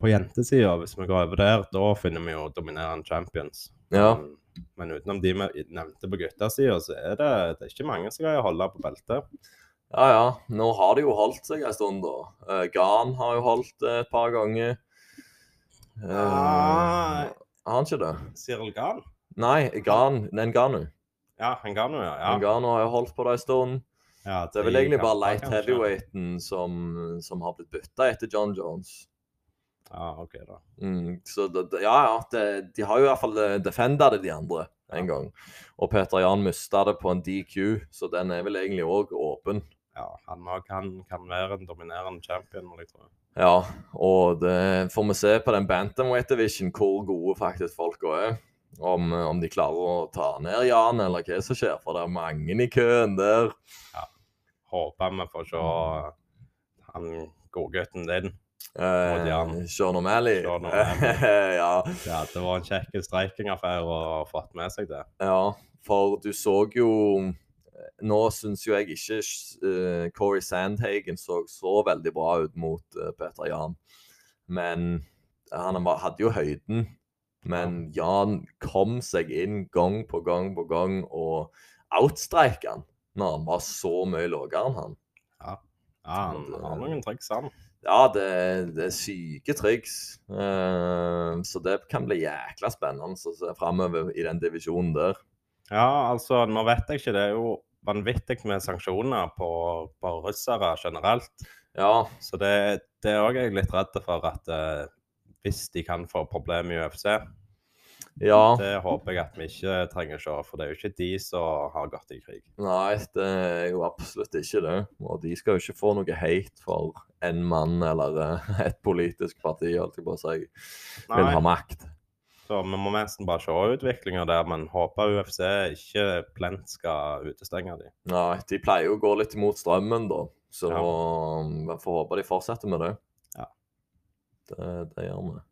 på jentesida, hvis vi går over der, da finner vi jo dominerende champions. Ja. Men, men utenom de vi nevnte på guttasida, så er det, det er ikke mange som greier å holde på beltet. Ja, ja. Nå har det jo holdt seg en stund, da. Eh, Gan har jo holdt det et par ganger. Eh, Ah. har han ikke det? Cyril Gahn? Nei, Gan. Nganu. Ja, Hangano, ja. ja. Hangano har jo holdt på det en stund. ja Det er vel egentlig bare light heavyweighten som, som har blitt bytta etter John Jones. Ja, OK, da. Mm, så det, ja, ja. Det, de har jo i hvert fall eh, defenda det, de andre, en gang. Og Peter Jan mista det på en DQ, så den er vel egentlig òg åpen. Ja, han kan, kan være en dominerende champion, vil jeg tro. Ja, og det får vi se på den Bantamweight Division hvor gode faktisk folka er. Om, eh, om de klarer å ta ned Jan, eller hva som skjer. For det er mange i køen der. Ja. Håper vi får se han godgutten din. Eh. Sean O'Malley. Ja, Ja, det var en kjekk streikingaffære å ha fått med seg det. ja, for du så jo Nå syns jo jeg ikke uh, Corey Sandhagen så så veldig bra ut mot uh, Peter Jan. Men han hadde jo høyden. Men Jan kom seg inn gang på gang på gang og outstreika han når han var så mye lavere enn han. Ja, han har noen triks, han. Ja, det, det er syke triks. Eh, så det kan bli jækla spennende å se framover i den divisjonen der. Ja, altså, nå vet jeg ikke. Det er jo vanvittig med sanksjoner på, på russere generelt. Ja, Så det, det er òg jeg litt redd for at eh, hvis de kan få problemer i UFC ja. Det håper jeg at vi ikke trenger å se, for det er jo ikke de som har gått i krig. Nei, det er jo absolutt ikke det. Og de skal jo ikke få noe hate for en mann eller eh, et politisk parti, holdt jeg på å si, vil ha makt. Så vi må nesten bare se utviklinga der, men håper UFC ikke plent skal utestenge dem. Nei, de pleier jo å gå litt imot strømmen, da. Så Ja. vi får håpe de fortsetter med det. Ja. Det, det gjør vi.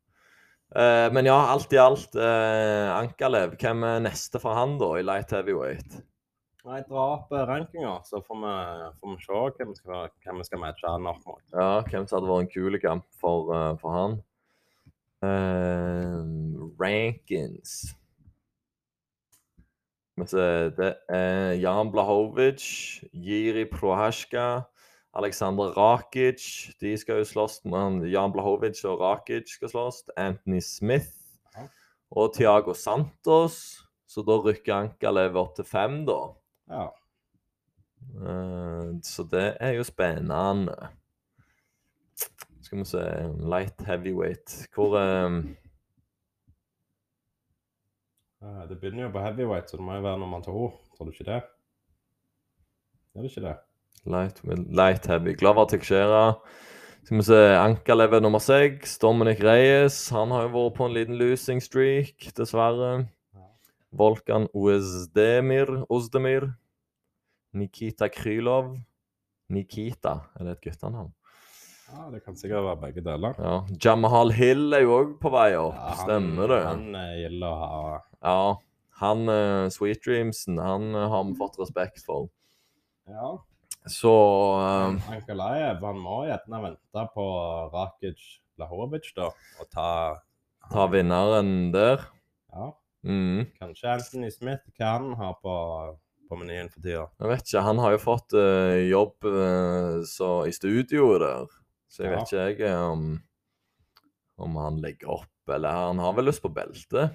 Eh, men ja, alt i alt, eh, Ankalev, hvem er neste for han da, i light heavyweight? Nei, dra opp eh, rankinga, så får vi, får vi se hvem, skal, hvem vi skal matche han opp mot. Ja, hvem som hadde vært en kul kamp for, eh, for han? Eh, rankings Det er Jan Blahovic, Jiri Prohasjka, Aleksandr Rakic. De skal jo slåss. Jan Blahovic og Rakic skal slåss. Anthony Smith og Tiago Santos. Så da rykker Ankalev opp til fem, da. Ja. Eh, så det er jo spennende. Skal vi se Light heavyweight. Hvor Eh, Det begynner jo på heavyweight, så det må jo være nummer to. Tror du ikke det? Er det ikke det? Light, light heavy. Glover Teixeira. Skal vi se Ankalev er nummer seks. Dominic Reyes. Han har jo vært på en liten losing streak, dessverre. Volkan Ozdemir. Uzdemir. Nikita Krylov. Nikita, er det et guttenavn? Ja, det kan sikkert være begge deler. Ja. Jamahal Hill er jo òg på vei opp. Ja, han- Stemmer det? Han gjelder gilder å ha Ja, han uh, Sweet Dreamsen, han uh, har vi fått respekt for. Ja. Så uh, Ankalaev han må gjerne vente på Rakic Lahovic da, og ta ta vinneren der. Ja. Mm. Kanskje Anthony Smith kan ha på, på menyen for tida. Jeg vet ikke, han har jo fått uh, jobb uh, så, i studioet der. Så jeg Ja. vet ikke jeg om, om han legger opp, eller han har vel lyst på belte.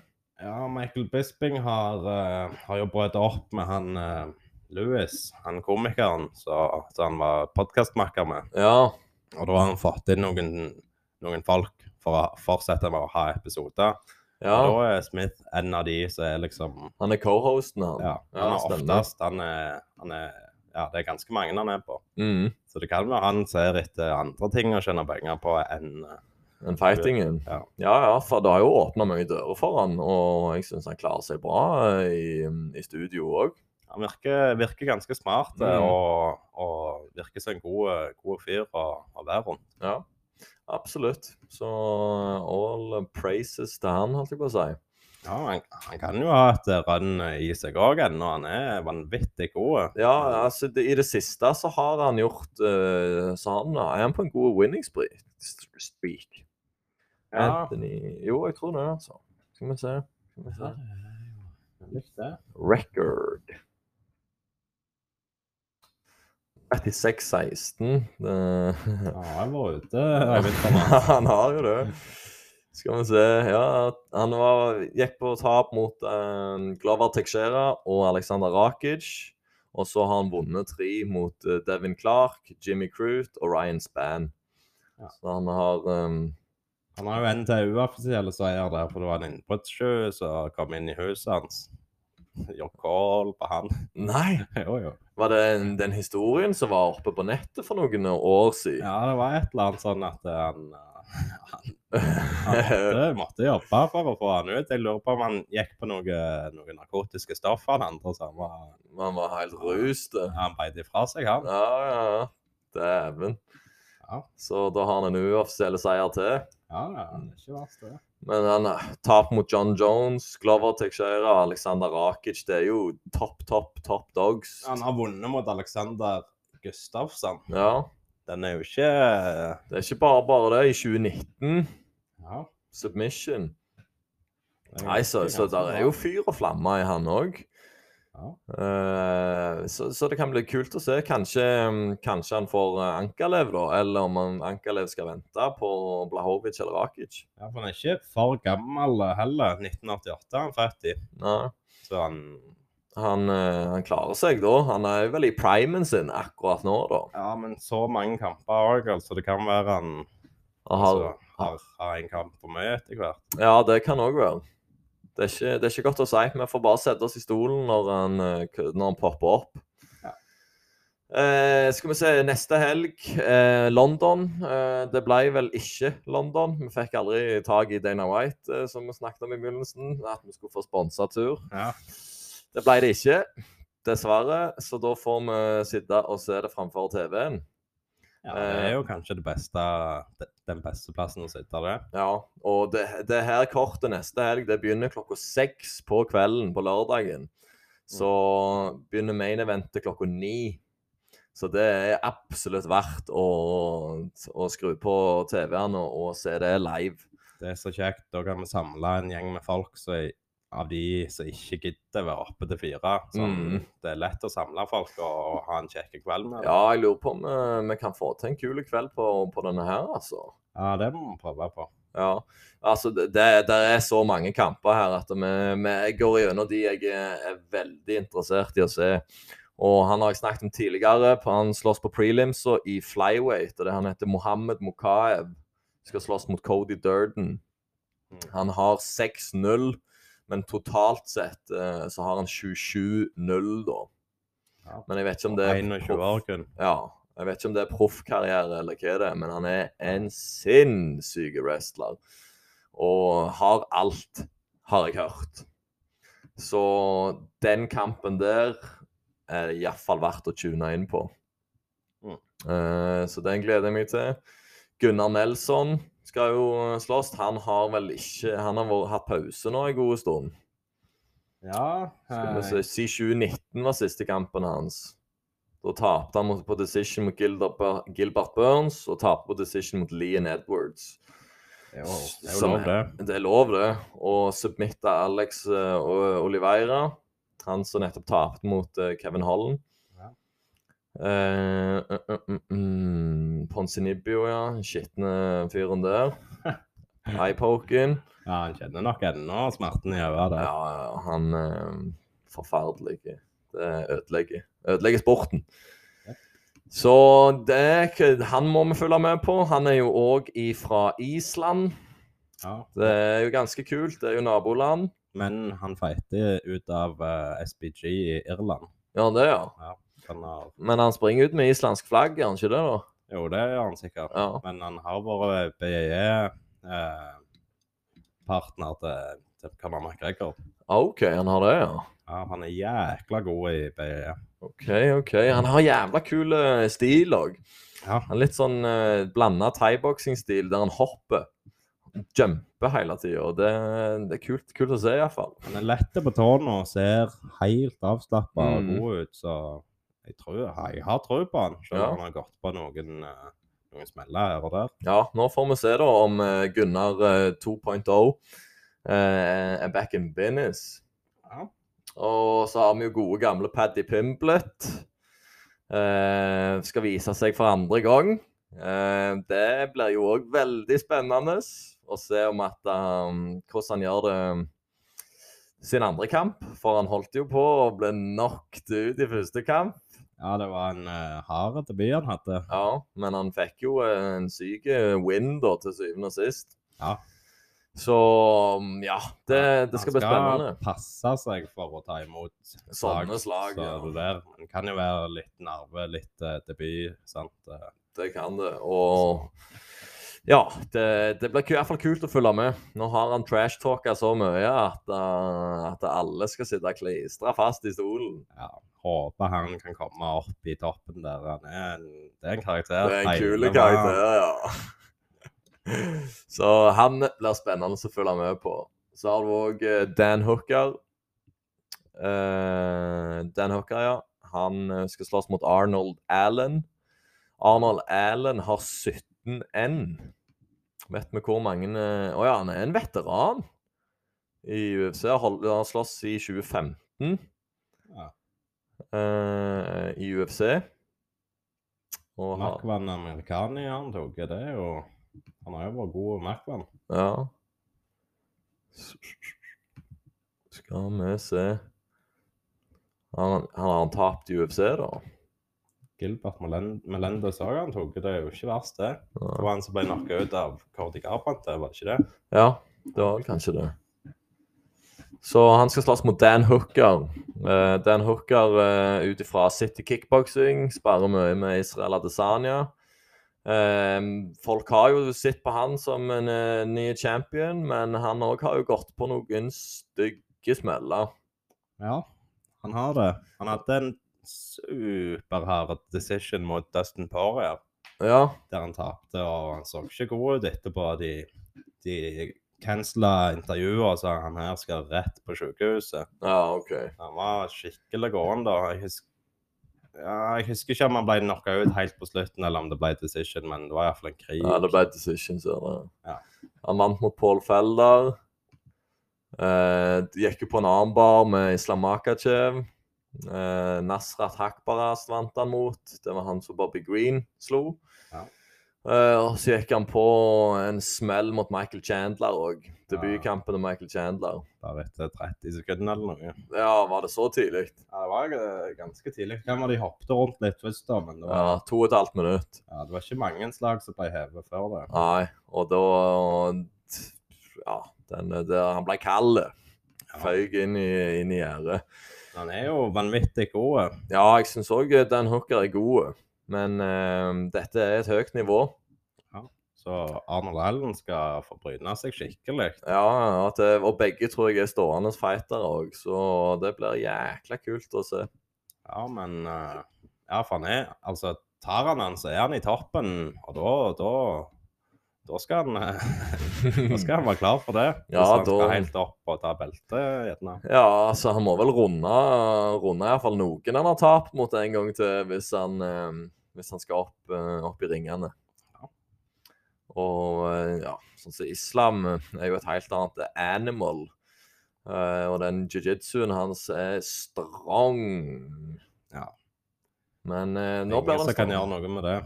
Ja, Michael Bisping har, uh, har jo brøt opp med han uh, Louis, han komikeren som han var podkastmakker med. Ja, Og da har han fått inn noen, noen folk for å fortsette med å ha episoder. ja. Og da er Smith en av de som er liksom Han er co-hosten, han. Ja, han er oftest han er, han er Ja, det er ganske mange han er på. Mm. Så det kan være han ser etter andre ting å tjene penger på enn enn fightingen. Ja. ja, ja, for det har jo åpna mye dører for han, og jeg syns han klarer seg bra eh, i, i studio òg. Han virker, virker ganske smart eh, Mm. og, og virker som en god, eh, god fyr å, å være rundt. Ja, absolutt. Så all praises til han, holdt jeg på å si. Ja, han, han kan jo ha et rønn run i seg òg ennå. Han er vanvittig god. Ja, altså det, i det siste så har han gjort uh, han er han på en god winning streak. Ja, Anthony Jo, jeg tror det, altså. Skal vi se. Skal vi se. Record. 36-16. Det- Ja, han var ute (laughs) han har jo det. Skal vi se Ja, han var, gikk på tap mot eh, Glover Texera og Alexander Rakic. Og så har han vunnet tre mot eh, Devin Clark, Jimmy Crute og Ryan Spann. Ja. Så han har um, Han har jo uoffisiell seier der, for det var en innbruddssjø som kom inn i huset hans. (laughs) Gjort call på han. Nei! (laughs) jo, jo. Var det den, den historien som var oppe på nettet for noen år siden? Ja, det var et eller annet sånn at eh, han, eh, han, han måtte, måtte jobbe for å få han ut. Jeg lurer på om han gikk på noe, noe narkotiske stoffer, han andre som var Han var helt rust. Han beit ifra seg, han. Ja, ja, ja. Dæven. Ja. Så da har han en uoffisiell seier til. Ja, det er ikke verst, det. Men han eh, tap mot John Jones, Glover Teixeira, Alexander Rakic. Det er jo topp, topp, topp dogs. Han har vunnet mot Alexander Gustafsson. Ja. Den er jo ikke Det er ikke bare bare det. I 2019, Ja. submission. Nei, så, så der er jo fyr og flamme i han òg. Ja. så, så det kan bli kult å se. Kanskje, mm, kanskje han får Ankerlev Ankalev, da. Eller om Ankerlev Ankalev skal vente på Blahovic eller Rakic. Ja, for han er ikke for gammel heller. 1988 er han født i. Nei. Så han Han, eh, han klarer seg da. Han er vel i primen sin akkurat nå, da. Ja, men så mange kamper òg, altså. Det kan være han altså, har, har en kamp for mye etter hvert. ja, det kan òg være. Det er, ikke, det er ikke godt å si. Vi får bare sette oss i stolen når han, eh, når han popper opp. Ja. Eh, skal vi se, neste helg eh, London. Eh, det ble vel ikke London. Vi fikk aldri tak i Dana White, eh, som vi snakket om i begynnelsen. At vi skulle få sponsa tur. Ja. Det ble det ikke, dessverre. Så da får vi sitte og se det framfor TV-en. Ja, det er jo kanskje det beste, den beste plassen å sitte det. Ja, og det, det her kortet neste helg det begynner klokka seks på kvelden på lørdagen. Så begynner main eventet klokka ni. Så det er absolutt verdt å, å skru på TV-en og, og se det live. Det er så kjekt. Da kan vi samle en gjeng med folk som av de som ikke gidder være oppe til fire. Sånn, Mm. Det er lett å samle folk og, ha en kjekk kveld med. dem. Ja, jeg lurer på om vi, vi kan få til en kul kveld på, på denne her, altså. ja, det må vi prøve på. Ja, altså det, det det er så mange kamper her at vi, vi går gjennom de jeg er, er veldig interessert i å se. Og han har jeg snakket om tidligere. Han slåss på prelims og i flyweight. og det Han heter Mohammed Mokaev. Skal slåss mot Cody Durden. Mm. Han har 6-0, men totalt sett eh, så har han 27-0, da. Ja. Men jeg vet ikke om det er 21 år kun. ja, jeg vet ikke om det er proffkarriere eller hva det er, men han er en sinnssyk wrestler. Og har alt, har jeg hørt. Så den kampen der er iallfall verdt å tune inn på. Mm. Eh, så den gleder jeg meg til. Gunnar Nelson skal jo slåss. Han har vel ikke Han har vært, hatt pause nå en god stund. Ja, Skal vi se, Si 2019 var siste kampen hans. Da tapte han på decision mot Gilbert, Burns og tapte på decision mot Leon Edwards. jo, det er jo lov, det. Det er lov, det. Og submitta Alex uh, Oliveira. Han som nettopp tapte mot uh, Kevin Holland. Eh, uh, uh, uh, mm, Ponzinibio, ja. Skitne fyren der. (laughs) Eyepoken. Ja, han kjenner nok ennå smerten i øyet. Ja, ja, han er forferdelig. Det ødelegger, ødelegger sporten. Så det, han må vi følge med på. Han er jo òg fra Island. Ja. Det er jo ganske kult. Det er jo naboland. Men han feiter ut av eh, SBG i Irland. Ja, det, ja. Ja, han har, Men han springer ut med islandsk flagg, gjør han ikke det, da? jo, det gjør han sikkert. Ja. Men han har vært BJE eh, til, til Conor McGregor. OK, han har det, ja. Ja, han er jækla god i BE. OK, OK. Han har jævla kul eh, stil òg. Ja. Litt sånn uh, blanda thaiboksing-stil, der han hopper. Jumper hele tida. Det, det er kult, kult å se, iallfall. Han er lett på tårna og ser helt avslappa og Mm. god ut, så jeg tror jeg har tro på han, selv Ja. om han har gått på noen, eh, noen smeller her og der. Ja, nå får vi se da om eh, Gunnar eh, 2.0 eh, er back in business. Ja. Og så har vi jo gode gamle Paddy Pimblet. Eh, skal vise seg for andre gang. Eh, det blir jo òg veldig spennende å se om at, um, hvordan han gjør det sin andre kamp. For han holdt jo på å bli knocked ut i første kamp. Ja, det var en uh, hard debut han hadde. Ja, men han fikk jo eh, en syk win da, til syvende og sist. Ja. Så um, ja, det, det skal bli spennende. Han skal passe seg for å ta imot Sånne slag, så ja. er der. Det kan jo være litt nerve, litt uh, debut, sant. Eh, Det kan det. Og ja, det, det blir i hvert fall kult å følge med. Nå har han trash-talka så mye at, uh, at alle skal sitte klistra fast i stolen. ja, håper han kan komme opp i toppen der. Han er en, det er en karakter. Det er en kul karakter, ja. (laughs) Så han blir spennende å følge med på. Så har du òg Dan Hooker. Uh, Dan Hooker, ja. Han eh, skal slåss mot Arnold Allen. Arnold Allen har 17 N. Vet vi hvor mange Å oh, ja, han er en veteran i UFC. Han slåss i 2015 Ja. uh, i UFC. Og har Markvann amerikaner han tok, det jo Han har jo vært god Markvann. Ja. Skal vi se Han, han har han tapt i UFC, da? Gilbert Melen- Melendez òg han tok, det er jo ikke verst, det. Det var han som ble knocka ut av Cordy Garbrandt, var det ikke det? ja det var vel kanskje det. Så han skal slåss mot Dan Hooker. Uh, Dan Hooker uh, ut ifra City Kickboxing sparer mye med Israel Adesanya. Eh, folk har jo sett på han som en uh, ny champion, men han òg har jo gått på noen stygge smeller. Ja, han har det. Han hadde en superhard decision mot Dustin Poirier, Ja, der han tapte, og han så ikke god ut etterpå. De, de cancela intervjuet og sa han her skal rett på sykehuset. ja, OK. Han var skikkelig gående. da. Jeg husker, ja, jeg husker ikke om han ble knocka ut helt på slutten, eller om det ble decision, men det var iallfall en krig. Ja, det ble decision, ser du. Ja. Han vant mot Paul Felder. Eh, de gikk jo på en armbar med Islam Makachev. Eh, Nasrat Hakbarast vant han mot. Det var han som Bobby Green slo. Ja. Eh, og så gikk han på en smell mot Michael Chandler òg. Debutkampen til Michael Chandler. Bare etter 30 sekunder eller noe. Ja, var det så tidlig? Ja, det var eh, ganske tidlig. Hvem var de hoppet rundt litt først, da, men det Ja, var, to og et halvt minutt. ja, det var ikke mange slag som ble hevet før det. Nei, og da Ja, den, det, han ble kald. Ja. Føyk inn i, inn i gjerdet. Han er jo vanvittig god. Ja, jeg syns òg Dan Hooker er god, men uh, dette er et høyt nivå. Ja, Så Arnold Allen skal få bryne seg skikkelig. Ja, det, Og begge tror jeg er stående fightere òg, så det blir jækla kult å se. Ja, men uh, Ja, for han er Altså, tar han han, så er han i toppen, og da Da, da skal han eh, (laughs) Da skal han være klar for det. Ja, Hvis han da- skal helt opp og ta beltet, gjerne. Ja, altså han må vel runde, runde iallfall noen han har tapt mot en gang til, hvis han, eh, hvis han skal opp, eh, opp i ringene. Ja. Og ja, sånn som Islam er jo et helt annet animal. Og den jiu-jitsuen hans er strong. Ja. Men nå blir Ingen det som kan gjøre noe med det.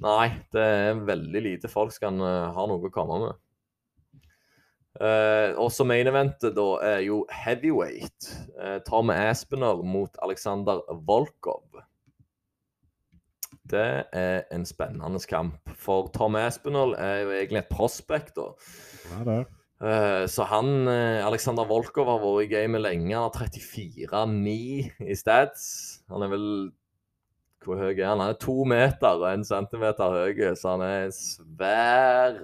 Nei, det er veldig lite folk som uh, ha noe å komme med. Uh, og så main eventet da er jo heavyweight. Uh, Tom Aspinall mot Alexander Volkov. Det er en spennende kamp. For Tom Aspinall er jo egentlig et prospect, da. Ja, det. Eh, så han, eh, Alexander Volkov, har vært i gamet lenge. Han har 34-9 i stats. Han er vel Hvor høy er han? Han er to meter og en centimeter høy, så han er svær.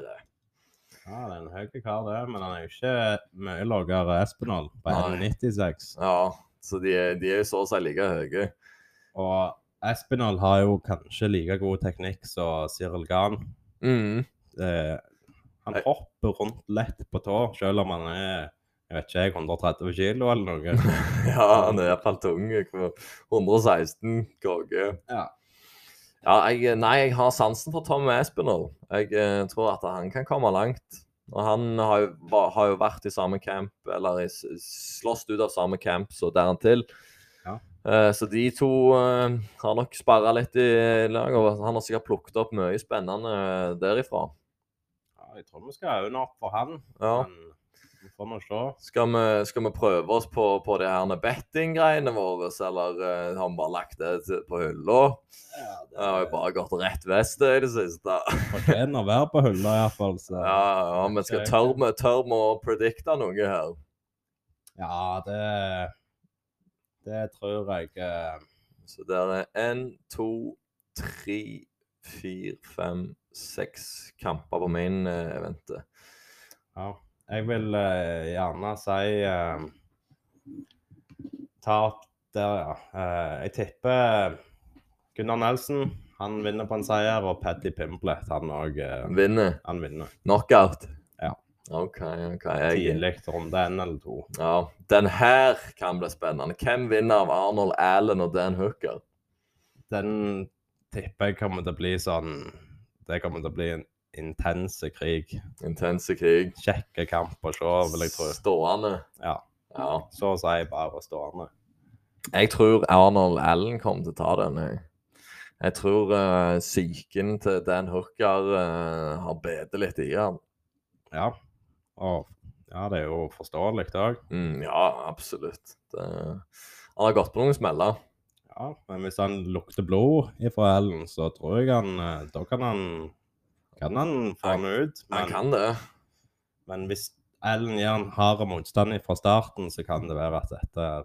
Ja, det er en høy kar, det. Men han er jo ikke mye lavere Espinal Nei. 1,96. Ja, så de, de er jo så å si like høye. Og Espinal har jo kanskje like god teknikk som Cyril Gahn. Mm. Det- Han hopper rundt lett på tå, selv om han er jeg vet ikke, jeg, 130 kilo eller noe. (laughs) Ja, han er iallfall tung. 116 KG. Ja. Ja, jeg, nei, jeg har sansen for Tom Espinel. Jeg eh, tror at han kan komme langt. Og han har jo, har jo vært i samme camp, eller slåss ut av samme camp så der han til. Ja. Eh, så de to eh, har nok sparra litt i lag, og han har sikkert plukket opp mye spennende derifra. Ja, jeg tror vi skal øyne opp for han. Ja. Men vi får vi se. Skal vi, skal vi prøve oss på, på de her betting-greiene våre, eller uh, har vi bare lagt det på hylla? Ja, Det har jo bare gått rett vest i det siste. fortjener å være på hylla iallfall. Så Ja, ja, men skal tør vi tør å predikte noe her? ja, det Det tror jeg Uh... Så der er én, to, tre, fire, fem, seks kamper på min uh, vente. Ja. Jeg vil eh, gjerne si eh, Ta opp der, ja. Eh, jeg tipper Gunnar Nelson. Han vinner på en seier, og Paddy Pimblet han òg Vinner. han vinner. Knockout. Ja. OK. ok. Jeg, Tidlig runde én eller to. ja. Den her kan bli spennende. Hvem vinner av Arnold Allen og Dan Hooker? Den tipper jeg kommer til å bli sånn Det kommer til å bli en intense krig. Intense krig. Kjekke kamp å se, vil jeg tro. Stående. Ja. Ja. Så å si bare stående. Jeg tror Arnold Allen kommer til å ta den. Jeg, jeg tror uh, psyken til Dan Hooker uh, har bedet litt i han. Ja. Og ja, det er jo forståelig òg. Mm, ja, absolutt. Det, han har gått på noen smeller. Ja, men hvis han lukter blod ifra Ellen, så tror jeg han eh, Da kan han kan han få Han- ut. ut. Han kan det. men hvis Ellen gir han hard motstand fra starten, så kan det være at dette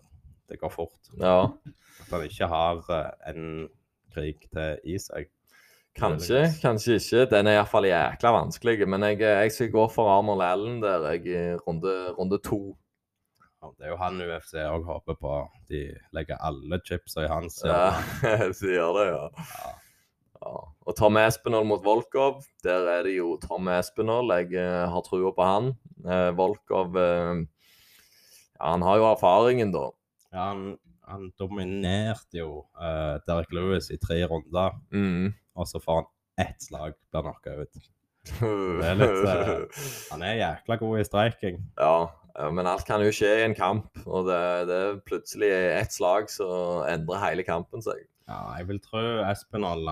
det går fort. Ja, At han ikke har eh, en krig til i seg. kanskje, kanskje ikke. Den er iallfall jækla vanskelig. Men jeg, jeg skal gå for Arnold Allen der jeg, i runde, runde to. Ja, det er jo han UFC òg håper på. De legger alle chipsa i hans. Ja, sier (laughs) det, ja. ja. ja. Og Tom Espinol mot Volkov, der er det jo Tom Espinol. Jeg eh, har trua på han. Eh, Volkov eh, ja, Han har jo erfaringen, da. Ja, han, han dominerte jo eh, Derek Lewis i tre runder, Mm. og så får han ett slag blir knocka ut. (laughs) Det er litt, eh, Han er jækla god i streiking. Ja, men alt kan jo skje i en kamp. Og det, det er plutselig ett slag så endrer hele kampen seg. Ja, jeg vil tro Espen han,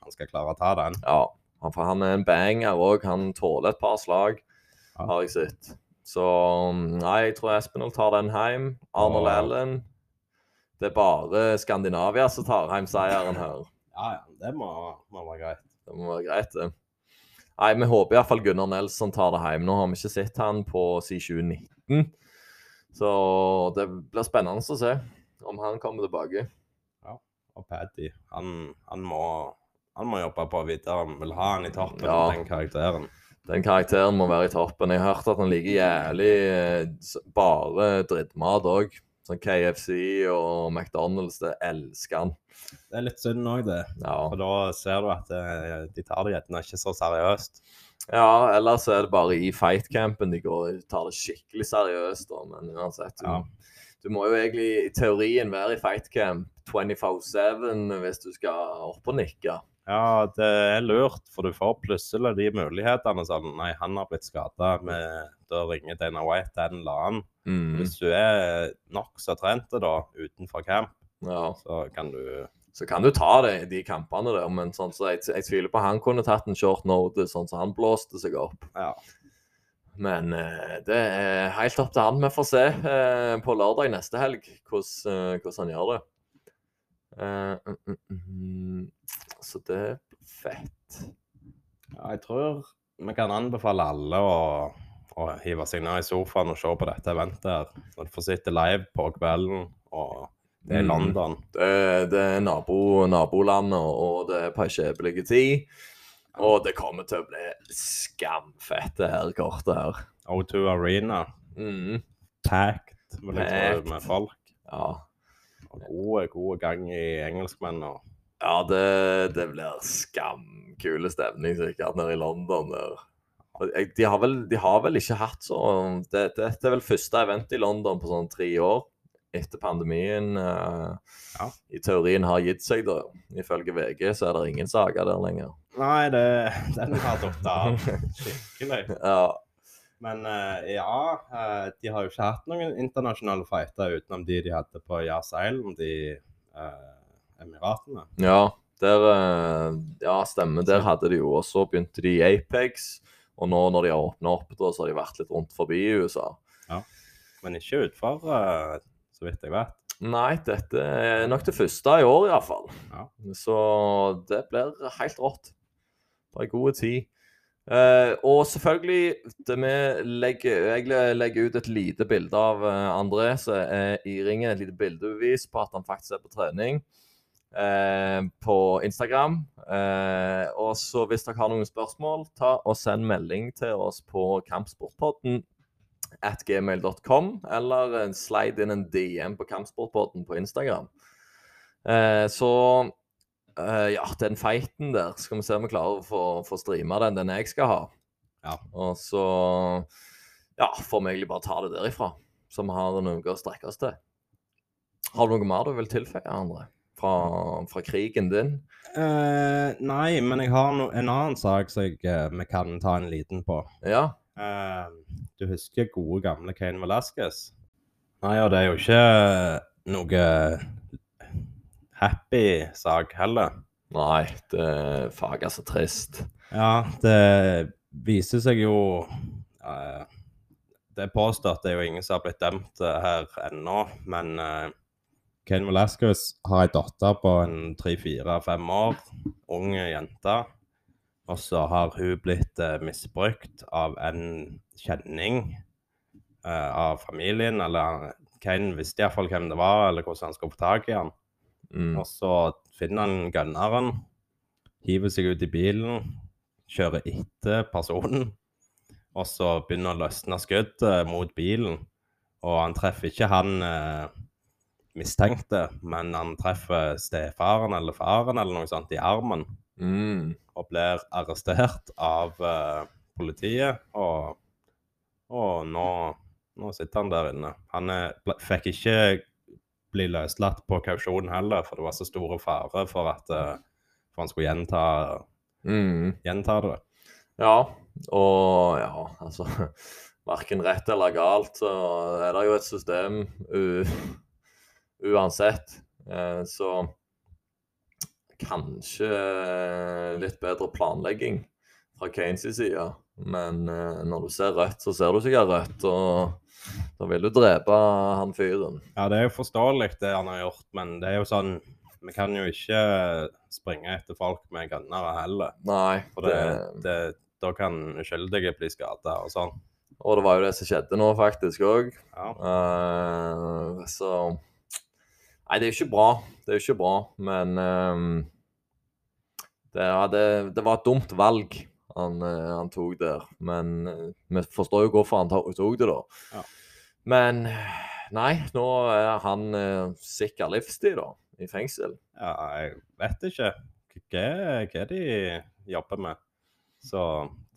han skal klare å ta den. Ja, for han er en banger òg. Han tåler et par slag, Ja. har jeg sett. Så nei, jeg tror Espinol tar den hjem. Arnold Ja. Allen. Det er bare Skandinavia som tar hjem seieren her. Ja, ja, det må, må være greit. Det må være greit, det. Nei, vi håper iallfall Gunnar Nelson tar det hjem. Nå har vi ikke sett han på siden 2019. Så det blir spennende å se om han kommer tilbake. Ja, Og Paddy, han, han, må, han må jobbe på videre. Han vil ha han i toppen, Ja. den karakteren. Den karakteren må være i toppen. Jeg har hørt at han liker jævlig eh, bare drittmat òg. Sånn KFC og McDonald's, det elsker han. Det er litt synd òg, det. Ja. For da ser du at eh, de tar det gjerne ikke så seriøst. ja, ellers er det bare i fightcampen de går tar det skikkelig seriøst. Da. Men uansett, du, Ja. du må jo egentlig i teorien være i fightcamp 24-7 hvis du skal opp og nikke. Ja, det er lurt, for du får plutselig de mulighetene sånn Nei, han har blitt skada, da ringer Dana White den eller annen. Mm. Hvis du er nokså trent da, utenfor camp, Ja. så kan du Så kan du ta det, de kampene der, men sånn, så jeg, jeg tviler på han kunne tatt en short note, sånn som han blåste seg opp. Ja. Men eh, det er helt opp til han. Vi får se eh, på lørdag neste helg hvordan, eh, hvordan han gjør det. Eh, mm, mm, mm. Så det blir fett. ja jeg tror vi kan anbefale alle å, å hive seg ned i sofaen og se på dette eventet her. Når du får sitte live på kvelden, og det er London. Mm. Det, det er nabo, nabolandet, og det er på ei kjepelig tid. Og det kommer til å bli skamfett, det her kortet her. O2 Arena. Mm. Packed. med folk. Ja. Og gode, gode gang i engelskmennene. Ja, det, det blir skamkule stemning sikkert nede i London. der. De har, vel, de har vel ikke hatt så det, det, det er vel første event i London på sånn tre år etter pandemien uh, Ja. i teorien har gitt seg, da. Ifølge VG så er det ingen saker der lenger. Nei, det, den har datt av (laughs) skikkelig. Ja, Men eh, ja, eh, de har jo ikke hatt noen internasjonale fighter utenom de de hadde på Yas Island i eh, Emiratene. ja, der, ja stemmer. Der hadde de jo også begynte de i Apex. Og nå når de har åpna opp, da, så har de vært litt rundt forbi i USA. Ja, Men ikke eh, så vidt jeg vet. Nei, dette er nok det første i år iallfall. Ja. Så det blir helt rått. På ei god tid. Eh, og selvfølgelig, legger, jeg legger ut et lite bilde av uh, André som er i ringen. Et lite bildebevis på at han faktisk er på trening uh, på Instagram. Og så hvis dere har noen spørsmål, ta og send melding til oss på Kampsportpodden at gmail.com, eller slide inn en DM på Kampsportpodden på Instagram. Så eh, ja, den fighten der, skal vi se om vi klarer å få, få streama den, den jeg skal ha. Ja. Og så ja, får vi egentlig bare ta det derifra, så vi har noe å strekke oss til. Har du noe mer du vil tilføye, Andre? Fra, fra krigen din? Uh, nei, men jeg har no en annen sak som jeg, eh, vi kan ta en liten på. Ja. Du husker gode, gamle Kane Velasquez? Nei, og det er jo ikke noe happy sak heller. Nei, det er faga så trist. Ja, det viser seg jo uh, Det er påstått, det er jo ingen som har blitt dømt eh, her ennå, men uh, Kane Velasquez har ei datter på en tre-fire-fem år, ung jente. Og så har hun blitt eh, misbrukt av en kjenning eh, av familien. Eller Kane visste iallfall hvem det var, eller hvordan han skulle få tak i han. Mm. Og så finner han gunneren, hiver seg ut i bilen, kjører etter personen, og så begynner å løsne skuddet mot bilen. Og han treffer ikke han eh, mistenkte, men han treffer stefaren eller faren eller noe sånt i armen, Mm. og blir arrestert av eh, politiet. Og, og nå, nå sitter han der inne. Han er, fikk ikke bli løslatt på kausjon heller, for det var så store fare for at eh, for han skulle gjenta, Mm. gjenta det. Ja, og ja, altså (laughs) Verken rett eller galt, så er det jo et system u, uansett. Eh, så kanskje litt bedre planlegging fra Kanes side. Men eh, når du ser rødt, så ser du sikkert rødt, og da vil du drepe han fyren. Ja, det er jo forståelig det han har gjort, men det er jo sånn Vi kan jo ikke springe etter folk med gunnere heller. Nei, For det, det, det, da kan uskyldige bli skada og sånn. og det var jo det som skjedde nå, faktisk òg. Ja. Uh, så Nei, det er jo ikke bra. Det er jo ikke bra, men um, det, ja, det, det var et dumt valg han, eh, han tok der. Men eh, vi forstår jo hvorfor han to- tok det, da. Ja. Men nei, nå er han uh, sikker livstid, da, i fengsel. ja, jeg vet ikke hva, hva de jobber med. Så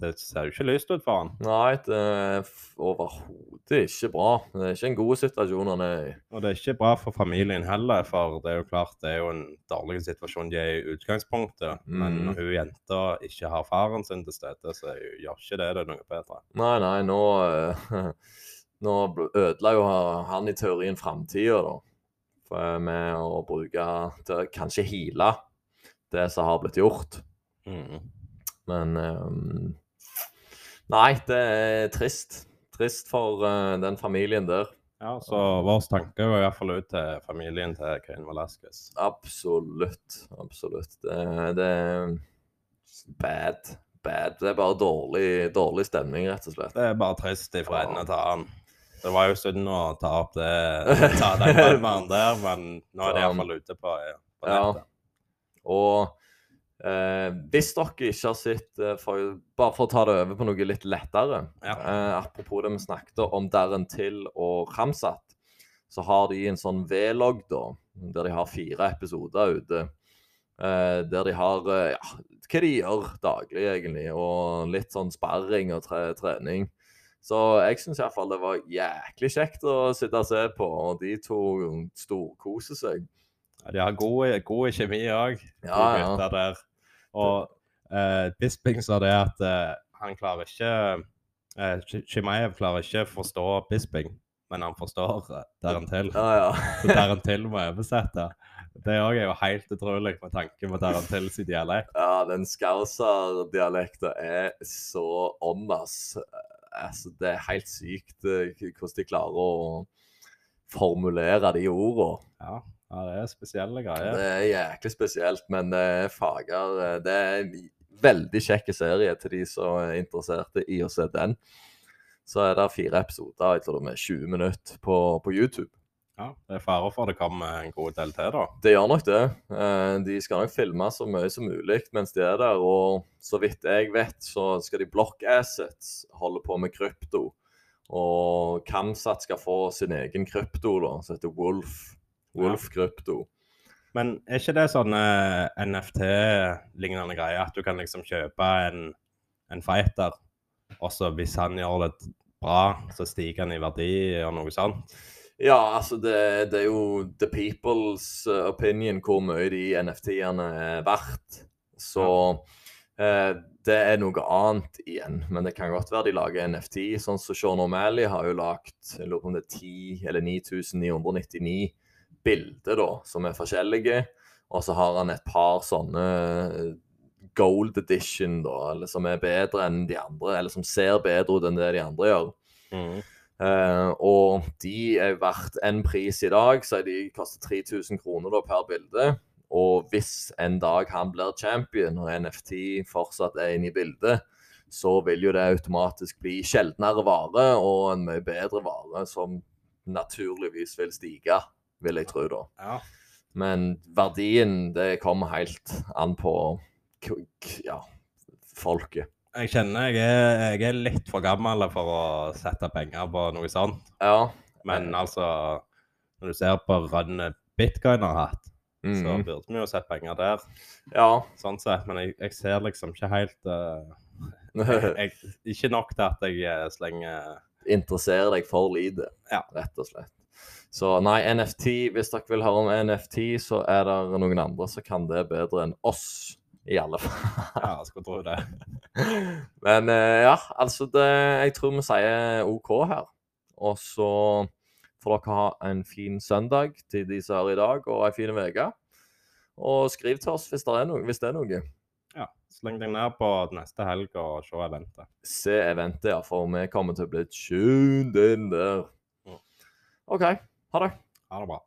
det ser jo ikke lyst ut for han. Nei, det er overhodet ikke bra. Det er ikke en god situasjon han er i. Og det er ikke bra for familien heller, for det er jo klart det er jo en dårlig situasjon de er i utgangspunktet. Men Mhm. når hun jenta ikke har faren sin til stede, så gjør ikke det det noe bedre. Nei, nei, nå, eh, (laughs) nå ødela jo han i teorien framtida, da. For, med å bruke til kanskje heale det som har blitt gjort. Mm. Men ehm, Nei, det er trist. Trist for uh, den familien der. Ja, så vår tanke går iallfall ut til familien til Kane Velasquez. Absolutt. Absolutt. Det, det er bad. Bad. Det er bare dårlig, dårlig stemning, rett og slett. Det er bare trist fra Ja. ende til annen. Det var jo synd å ta opp det, ta den der, men nå er det iallfall ute på, på Ja. Og Eh, hvis dere ikke har sett eh, for, Bare for å ta det over på noe litt lettere. Ja. Eh, apropos det vi snakket om Darren Till og Ramsat, så har de en sånn V-logg, da, der de har fire episoder ute. Eh, der de har eh, ja, hva de gjør daglig, egentlig, og litt sånn sparring og tre trening. Så jeg syns iallfall det var jæklig kjekt å sitte og se på, og de to storkoser seg. De har god, god kjemi òg, Ja, ja. der. Og eh, Bisping sa det at eh, han klarer ikke eh, Chimaev klarer ikke å forstå Bisping, men han forstår eh, Ja, ja. (laughs) Så Darren Till må oversette. Det òg er jo helt utrolig med tanke på Darren sin dialekt. Ja, den skauser-dialekta er så on, ass. Altså, det er helt sykt eh, hvordan de klarer å formulere de ordene. Ja, ja det er spesielle greier. Det er jæklig spesielt, men er fager eh, Det er en veldig kjekk serie til de som er interesserte i å se den. Så er det fire episoder, jeg tror det er 20 minutter, på, på YouTube. Ja, Det er fare for det kommer en god del til, da. Det gjør nok det. Eh, De skal nok filme så mye som mulig mens de er der. Og så vidt jeg vet, så skal de Block Assets holde på med krypto. Og Kamsat skal få sin egen krypto, da, som heter Wolf. Wolf krypto. Men er ikke det sånn eh, NFT-lignende greie, at du kan liksom kjøpe en, en fighter, og så hvis han gjør det bra, så stiger han i verdi og noe sånt? Ja, altså det, det er jo the people's eh, opinion hvor mye de NFT-ene er verdt. Så eh, det er noe annet igjen. Men det kan godt være de lager NFT. Sånn som Sean O'Malley har jo lagt jeg lurer på om det er 10 eller 9999 bilder da, som er forskjellige. Og så har han et par sånne eh, gold edition, da, eller som er bedre enn de andre. Eller som ser bedre ut enn det de andre gjør. Mm. Uh, og de er verdt en pris i dag, så de koster 3000 kroner da, per bilde. Og hvis en dag han blir champion og NFT fortsatt er inne i bildet, så vil jo det automatisk bli sjeldnere vare og en mye bedre vare som naturligvis vil stige, vil jeg tro da. Ja. Men verdien, det kommer helt an på ja, folket. Jeg kjenner jeg er, jeg er litt for gammel for å sette penger på noe sånt. Ja. Men altså, når du ser på rønnet bitcoin har hatt, så mhm. burde vi jo sett penger der, Ja. sånn sett. Men jeg, jeg ser liksom ikke helt (laughs) uh, jeg, Ikke nok til at jeg eh, slenger interesserer deg for lite, Ja. rett og slett. Så nei, NFT, hvis dere vil høre om NFT, så er det noen andre som kan det bedre enn oss, i alle fall. (laughs) Ja, jeg skulle tro det. (laughs) Men eh, ja, altså det, Jeg tror vi sier OK her. Og så får dere ha en fin søndag til de som er i dag, og ei fin uke. Og skriv til oss hvis det er noe. Hvis det er noe. Ja, Sleng deg ned på neste helg og se eventet. Se eventet, ja, for vi kommer til å bli tuned in der. OK. Ha det. Ha det bra.